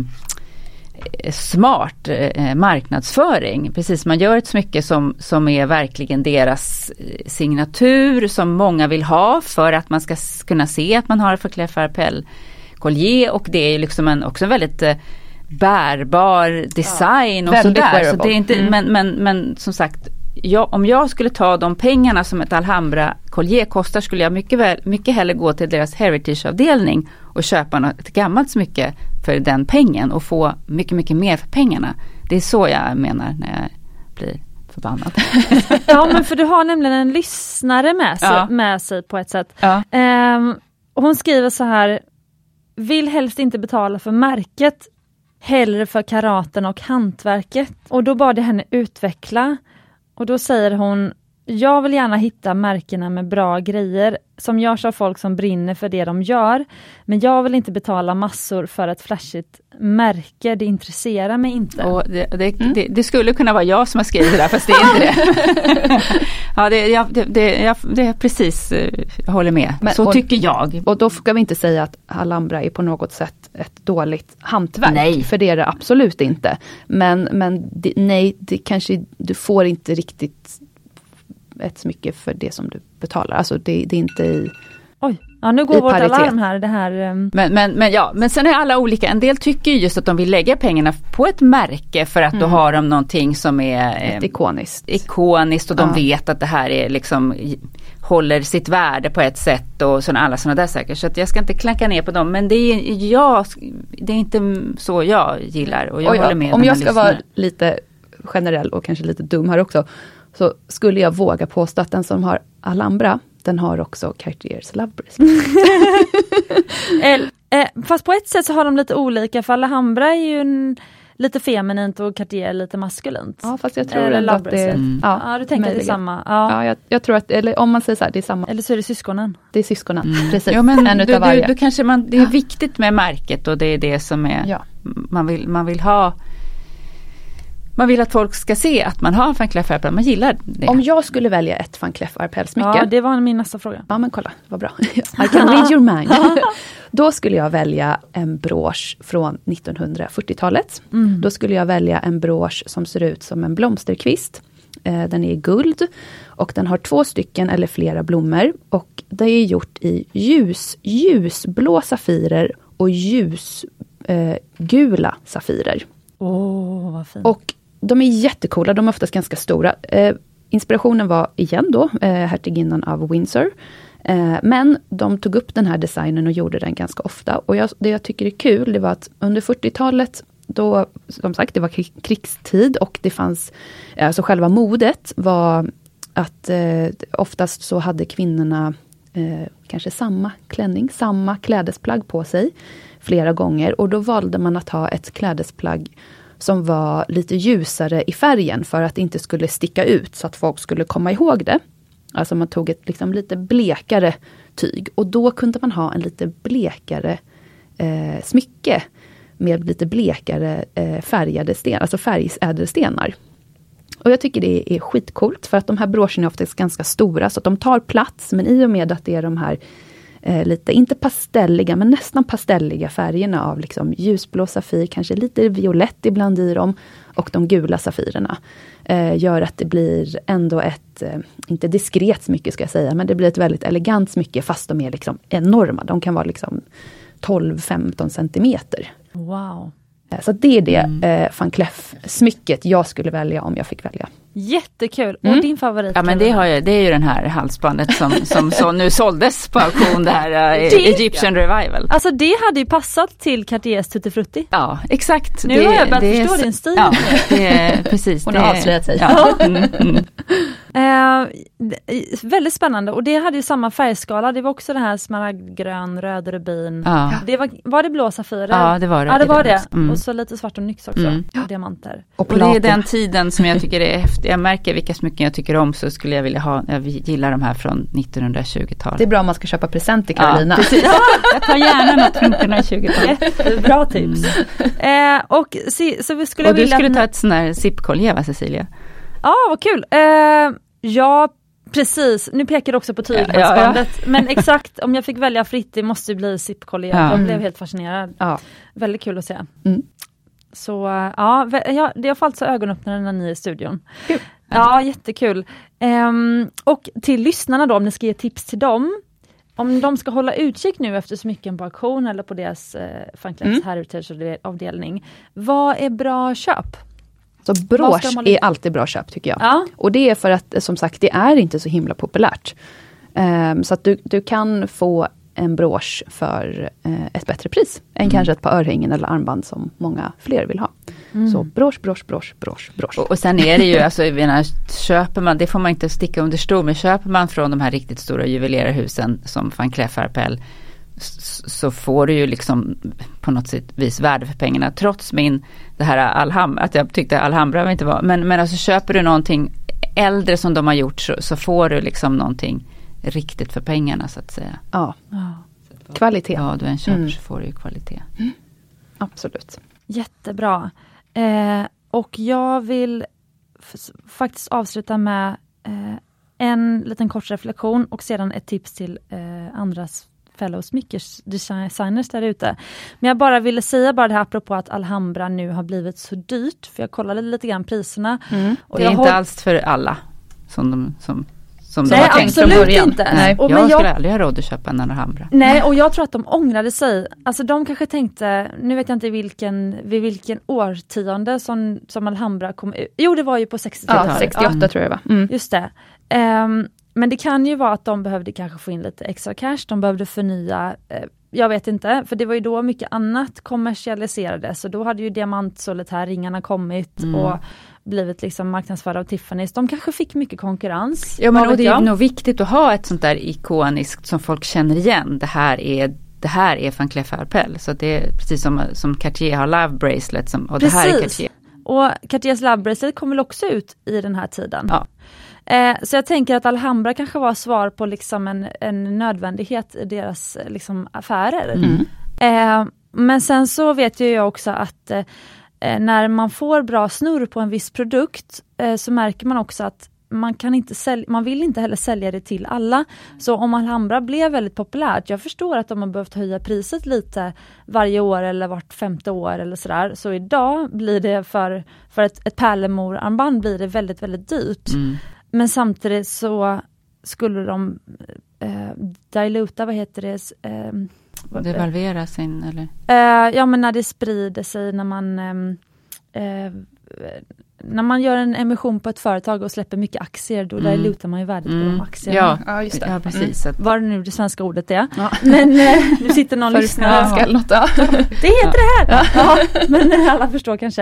smart eh, marknadsföring. Precis, man gör ett smycke som, som är verkligen deras eh, signatur som många vill ha för att man ska kunna se att man har för Clef Arpel collier och det är liksom en, också en väldigt eh, bärbar design ja, och sådär. Så det är inte, mm. men, men, men som sagt, jag, om jag skulle ta de pengarna som ett Alhambra collier kostar skulle jag mycket, väl, mycket hellre gå till deras heritage-avdelning och köpa något, gammalt smycke för den pengen och få mycket, mycket mer för pengarna. Det är så jag menar när jag blir förbannad. ja men för du har nämligen en lyssnare med sig, Ja. med sig på ett sätt. Ja. Och hon skriver så här, vill helst inte betala för märket, hellre för karaten och hantverket. Och då bad jag henne utveckla. Och då säger hon, jag vill gärna hitta märkena med bra grejer som görs av folk som brinner för det de gör. Men jag vill inte betala massor för ett flashigt märke, det intresserar mig inte. Och det, det, det, det skulle kunna vara jag som har skrivit det där fast det är inte det. ja, det, jag, det, jag, precis, eh, jag håller med. Men- så och- tycker jag. Och då ska vi inte säga att Alhambra är på något sätt ett dåligt hantverk. Nej. För det är det absolut inte. Men, men nej, det kanske, du får inte riktigt ett smycke för det som du betalar. Alltså det, det är inte i... Oj, ja, nu I går vårt paritet. alarm här. Det här ehm, Men, men, men, ja, men sen är alla olika. En del tycker ju just att de vill lägga pengarna på ett märke för att då har de någonting som är eh, ikoniskt. ikoniskt och de Ja. vet att det här är liksom håller sitt värde på ett sätt och såna, alla sådana där saker. Så att jag ska inte klanka ner på dem men det är, jag, det är inte så jag gillar och jag jag- håller med om jag ska vara lyssnaren. lite generell och kanske lite dum här också. Så skulle jag våga påstå att den som har Alhambra, den har också Cartiers Love Bracelet. El, eh, fast på ett sätt så har de lite olika, för Alhambra är ju en, lite feminint och Cartier lite maskulint. Ja fast jag tror Eller ändå att det... Bracelet. Mm. Ja, Ja, du tänker att det är möjligen. samma. Ja. Ja, jag, jag tror att, eller om man säger så här, det är samma, Eller så är det syskonen. det är syskonen. Precis, Ja, men en du, utav du, varje. du kanske man, det är viktigt med märket och det är det som är Ja. man, vill, man vill ha man vill att folk ska se att man har en van Cleef Arpels, man gillar det. Om jag skulle välja ett van Cleef Arpels-smycke, Ja, ja, det var min nästa fråga. men kolla, vad bra. I can read your mind. Då skulle jag välja en brosch från 1940-talet. Mm. Då skulle jag välja en brosch som ser ut som en blomsterkvist. Eh, Den är i guld och den har två stycken eller flera blommor. Och det är gjort i ljus, ljusblå safirer och ljusgula eh, gula safirer. Åh, vad fint. Och de är jättecoola, de är oftast ganska stora. Eh, inspirationen var igen då eh, hertiginnan av Windsor. Eh, men de tog upp den här designen och gjorde den ganska ofta. Och jag, det jag tycker är kul, det var att under 40-talet då, som sagt, det var krigstid och det fanns, eh, alltså själva modet var att eh, oftast så hade kvinnorna eh, kanske samma klänning, samma klädesplagg på sig flera gånger. Och då valde man att ha ett klädesplagg som var lite ljusare i färgen för att det inte skulle sticka ut så att folk skulle komma ihåg det. Alltså man tog ett liksom lite blekare tyg och då kunde man ha en lite blekare eh, smycke med lite blekare eh, färgade stenar, alltså färgsädelstenar. Och jag tycker det är skitcoolt för att de här broscherna är oftast ganska stora så att de tar plats men i och med att det är de här eh, lite, inte pastelliga men nästan pastelliga färgerna av liksom ljusblå safir, kanske lite violett ibland i dem och de gula safirerna. Eh, gör att det blir ändå ett, eh, inte diskret smycke ska jag säga, men det blir ett väldigt elegant smycke fast de är liksom enorma. De kan vara liksom 12-15 centimeter. Wow. Eh, Så det är det eh, van Cleef-smycket jag skulle välja om jag fick välja. Jättekul. Mm. Och din favorit? Ja men det, har jag, det är ju den här halsbandet som, som så nu såldes på auktion, det här uh, Det- Egyptian Revival. Alltså det hade ju passat till Cartiers Tutti Frutti. Ja exakt. Nu har jag börjat det är förstå så- din stil. Ja, det är precis. Hon det har är- avslöjat sig. Ja. Mm, mm. D- väldigt spännande och det hade ju samma färgskala. Det var också det här smaragdgrön, röd rubin. Ja. Det var, var det blå safirer? Ja, det var det. Ja det var det. Mm. Och så lite svart och nyx också. Mm. Och diamanter. Och Och det är den tiden som jag tycker är häftig. Jag märker vilka smycken jag tycker om så skulle jag vilja ha, jag gillar de här från 1920-talet. Det är bra om man ska köpa present till Carolina. Ja, precis. Jag tar gärna något från 1920-talet. Jättebra tips. Eh, och si, så skulle Och du vilja skulle att ta ett sån här zipkolje va Cecilia? Ja, vad kul. Eh, ja, precis. Nu pekar du också på tyghalsbandet. Men exakt, om jag fick välja fritt, det måste ju bli zipkolja. Ja. Jag blev helt fascinerad. Ja. Väldigt kul att se. Mm. Så ja, vä- ja, det har fallit så ögonöppnare när ni är i studion. Kul. Ja, jättekul. Ehm, och till lyssnarna då, om ni ska ge tips till dem. Om de ska hålla utkik nu efter smycken på auktion eller på deras eh, Funklets Mm. Heritage-avdelning. Vad är bra köp? Så brosch är alltid bra köp tycker jag. Ja. Och det är för att som sagt det är inte så himla populärt. Ehm, så att du, du kan få en brosch för eh, ett bättre pris än Mm. kanske ett par örhängen eller armband som många fler vill ha. Mm. Så brosch, brosch, brosch, brosch, brosch. Och, och sen är det ju, alltså, menar, köper man, det får man inte sticka under stol med, köper man från de här riktigt stora juvelerarhusen som van Cleef Arpels så får du ju liksom på något sätt vis värde för pengarna. Trots min, det här Alhambra, att jag tyckte Alhambra inte var, men, men alltså köper du någonting äldre som de har gjort så, så får du liksom någonting riktigt för pengarna så att säga. Ja, kvalitet. Ja, du än köper Mm. så får du ju kvalitet. Absolut. Jättebra. Eh, och jag vill faktiskt avsluta med eh, en liten kort reflektion och sedan ett tips till eh, andras fellow smyckesdesigners där ute. Men jag bara ville säga bara det här apropå att Alhambra nu har blivit så dyrt, för jag kollade lite grann priserna. Mm. Och det är jag inte håll- alls för alla som de, som, som de Nej, har tänkt från början. inte. Nej, Och, jag jag- skulle aldrig ha råd att köpa en Alhambra. Nej, och jag tror att de ångrade sig. Alltså de kanske tänkte, nu vet jag inte vilken, vid vilken årtionde som, som Alhambra kom ut. Jo, det var ju på 60-talet. Ja, Ja. 68 tror jag var. Mm. Just det. Ehm, men det kan ju vara att de behövde kanske få in lite extra cash, de behövde förnya, eh, jag vet inte, för det var ju då mycket annat kommersialiserades och då hade ju diamantsolitärringarna kommit Mm. och blivit liksom marknadsförda av Tiffany's. De kanske fick mycket konkurrens. Ja men och det är jag? nog viktigt att ha ett sånt där ikoniskt som folk känner igen. Det här är det här är van Cleef Arpels. Så det är precis som, som Cartier har Love Bracelet som, och det här är Precis. Cartier. Och Cartiers Love Bracelet kom väl också ut i den här tiden. Ja. Eh, så jag tänker att Alhambra kanske var svar på liksom en, en nödvändighet i deras eh, liksom, affärer. Mm. Eh, men sen så vet ju jag också att eh, när man får bra snurr på en viss produkt så märker man också att man, kan inte sälja, man vill inte heller sälja det till alla. Så om Alhambra blev väldigt populärt, jag förstår att de har behövt höja priset lite varje år eller vart femte år eller sådär. Så idag blir det för, för ett, ett pärlemorarmband blir det väldigt, väldigt dyrt. Mm. Men samtidigt så skulle de eh, diluta, vad heter det? Eh, Devalvera sin eller? Eh, ja men när det sprider sig när man ehm, eh, när man gör en emission på ett företag och släpper mycket aktier, då Mm. dilutar man ju värdet på Mm. de aktierna. Ja, Ja, just det. ja precis. Så att, Vad det nu det svenska ordet är. Ja. Men eh, nu sitter någon svenska eller något. Ja. Det heter det här! Ja. men alla förstår kanske.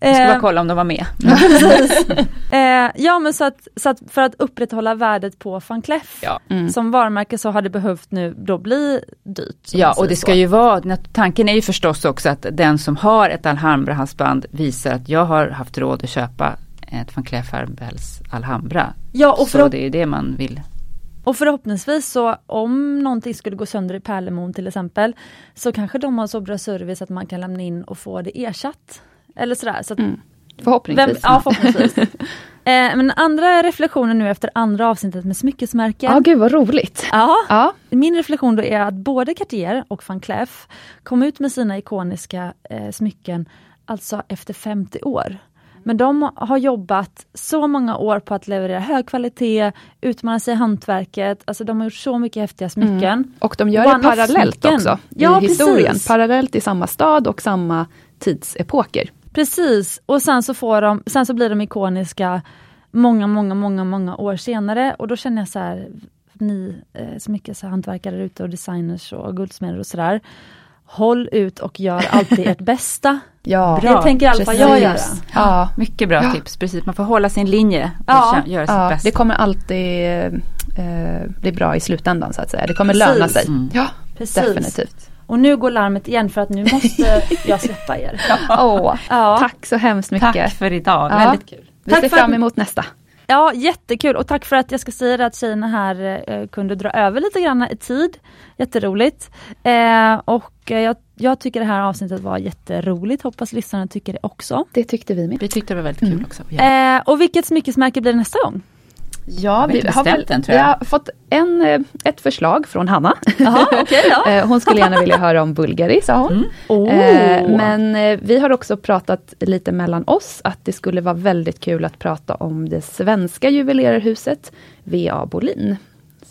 jag ska bara Eh, kolla om de var med. precis. Eh, ja men så att, så att för att upprätthålla värdet på van Cleef Ja. Mm. som varumärke så har det behövt nu då bli dyrt. Ja och det så. ska ju vara, tanken är ju förstås också att den som har ett Alhambra-halsband visar att jag har haft råd att köpa ett van Cleef Arpels Alhambra. Ja och, så det är det man vill. och förhoppningsvis så om någonting skulle gå sönder i Pärlemon till exempel så kanske de har så bra service att man kan lämna in och få det ersatt. Eller sådär. Så Mm. vem, Förhoppningsvis. ja, förhoppningsvis. eh, men andra reflektionen nu efter andra avsnittet med smyckesmärken. Ja, gud vad roligt. Ja, Ja, min reflektion då är att både Cartier och van Cleef kom ut med sina ikoniska eh, smycken alltså efter 50 år. Men de har jobbat så många år på att leverera hög kvalitet, utmana sig i hantverket, alltså de har gjort så mycket häftiga smycken. och de gör One-off det parallellt också Ja, i historien. precis. Parallellt i samma stad och samma tidsepoker. Precis, och sen så, får de, sen så blir de ikoniska många, många, många, många år senare och då känner jag så här, ni eh, smyckeshantverkare ute och designers och guldsmeder och sådär. Håll ut och gör alltid ert bästa. Ja, Det tänker i alla fall jag göra. Ja, Mycket bra Ja. tips, precis. Man får hålla sin linje och Ja. göra sitt ja, bästa. det kommer alltid eh, bli bra i slutändan så att säga. Det kommer Precis. löna sig. Mm. Ja, Precis. definitivt. Och nu går larmet igen för att nu måste jag släppa er. Åh, Ja, Tack så hemskt mycket. Tack för idag, Ja. väldigt kul. Vi Tack ser fram emot nästa. Ja jättekul och tack för att jag ska säga det att tjejerna här eh, kunde dra över lite grann i tid. Jätteroligt. Eh, och eh, jag, jag tycker det här avsnittet var jätteroligt, hoppas lyssnarna tycker det också. Det tyckte vi med. Vi tyckte det var väldigt kul Mm. också. Ja. Eh, och vilket smyckesmärke blir det nästa gång? Ja, vi har bestämt den. Vi har fått en, eh, ett förslag från Hanna. Jaha, okej ja. Hon skulle gärna vilja höra om Bulgari, sa hon. Mm. Oh. Eh, Men eh, vi har också pratat lite mellan oss att det skulle vara väldigt kul att prata om det svenska juvelerarhuset V.A. Bolin.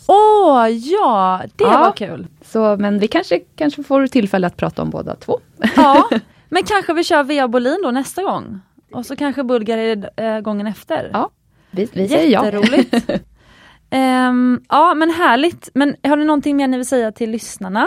Åh ja, det Ja. var kul. Så, men vi kanske, kanske får tillfälle att prata om båda två. Ja, men kanske vi kör Vea Bolin då nästa gång. Och så kanske Bulgari gången efter. Ja, vi, vi säger ja. Jätteroligt. um, ja men härligt. Men har ni någonting mer ni vill säga till lyssnarna?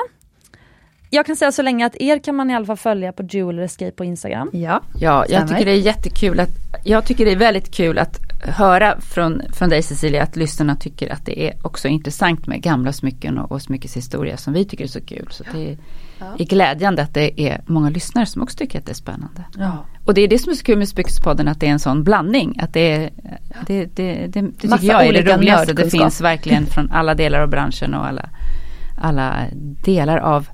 Jag kan säga så länge att er kan man i alla fall följa på Jewel Escape på Instagram. Ja, ja jag tycker det är jättekul att, jag tycker det är väldigt kul att höra från, från dig Cecilia att lyssnarna tycker att det är också intressant med gamla smycken och, och smyckeshistoria som vi tycker är så kul. Så det är, ja. är glädjande att det är många lyssnare som också tycker att det är spännande. Ja. Och det är det som är så kul med Smyckespodden att det är en sån blandning. Att det, är, det, det, det, det tycker jag är det roligaste. Det finns verkligen från alla delar av branschen och alla, alla delar av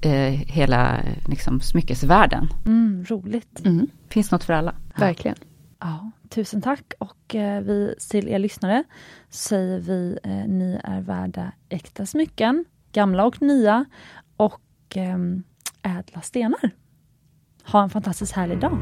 eh, hela liksom, smyckesvärlden. Mm, roligt. Mm. Finns något för alla. Verkligen. Ja, tusen tack och eh, vi till er lyssnare säger vi eh, ni är värda äkta smycken, gamla och nya och och ehm, ädla stenar. Ha en fantastiskt härlig dag!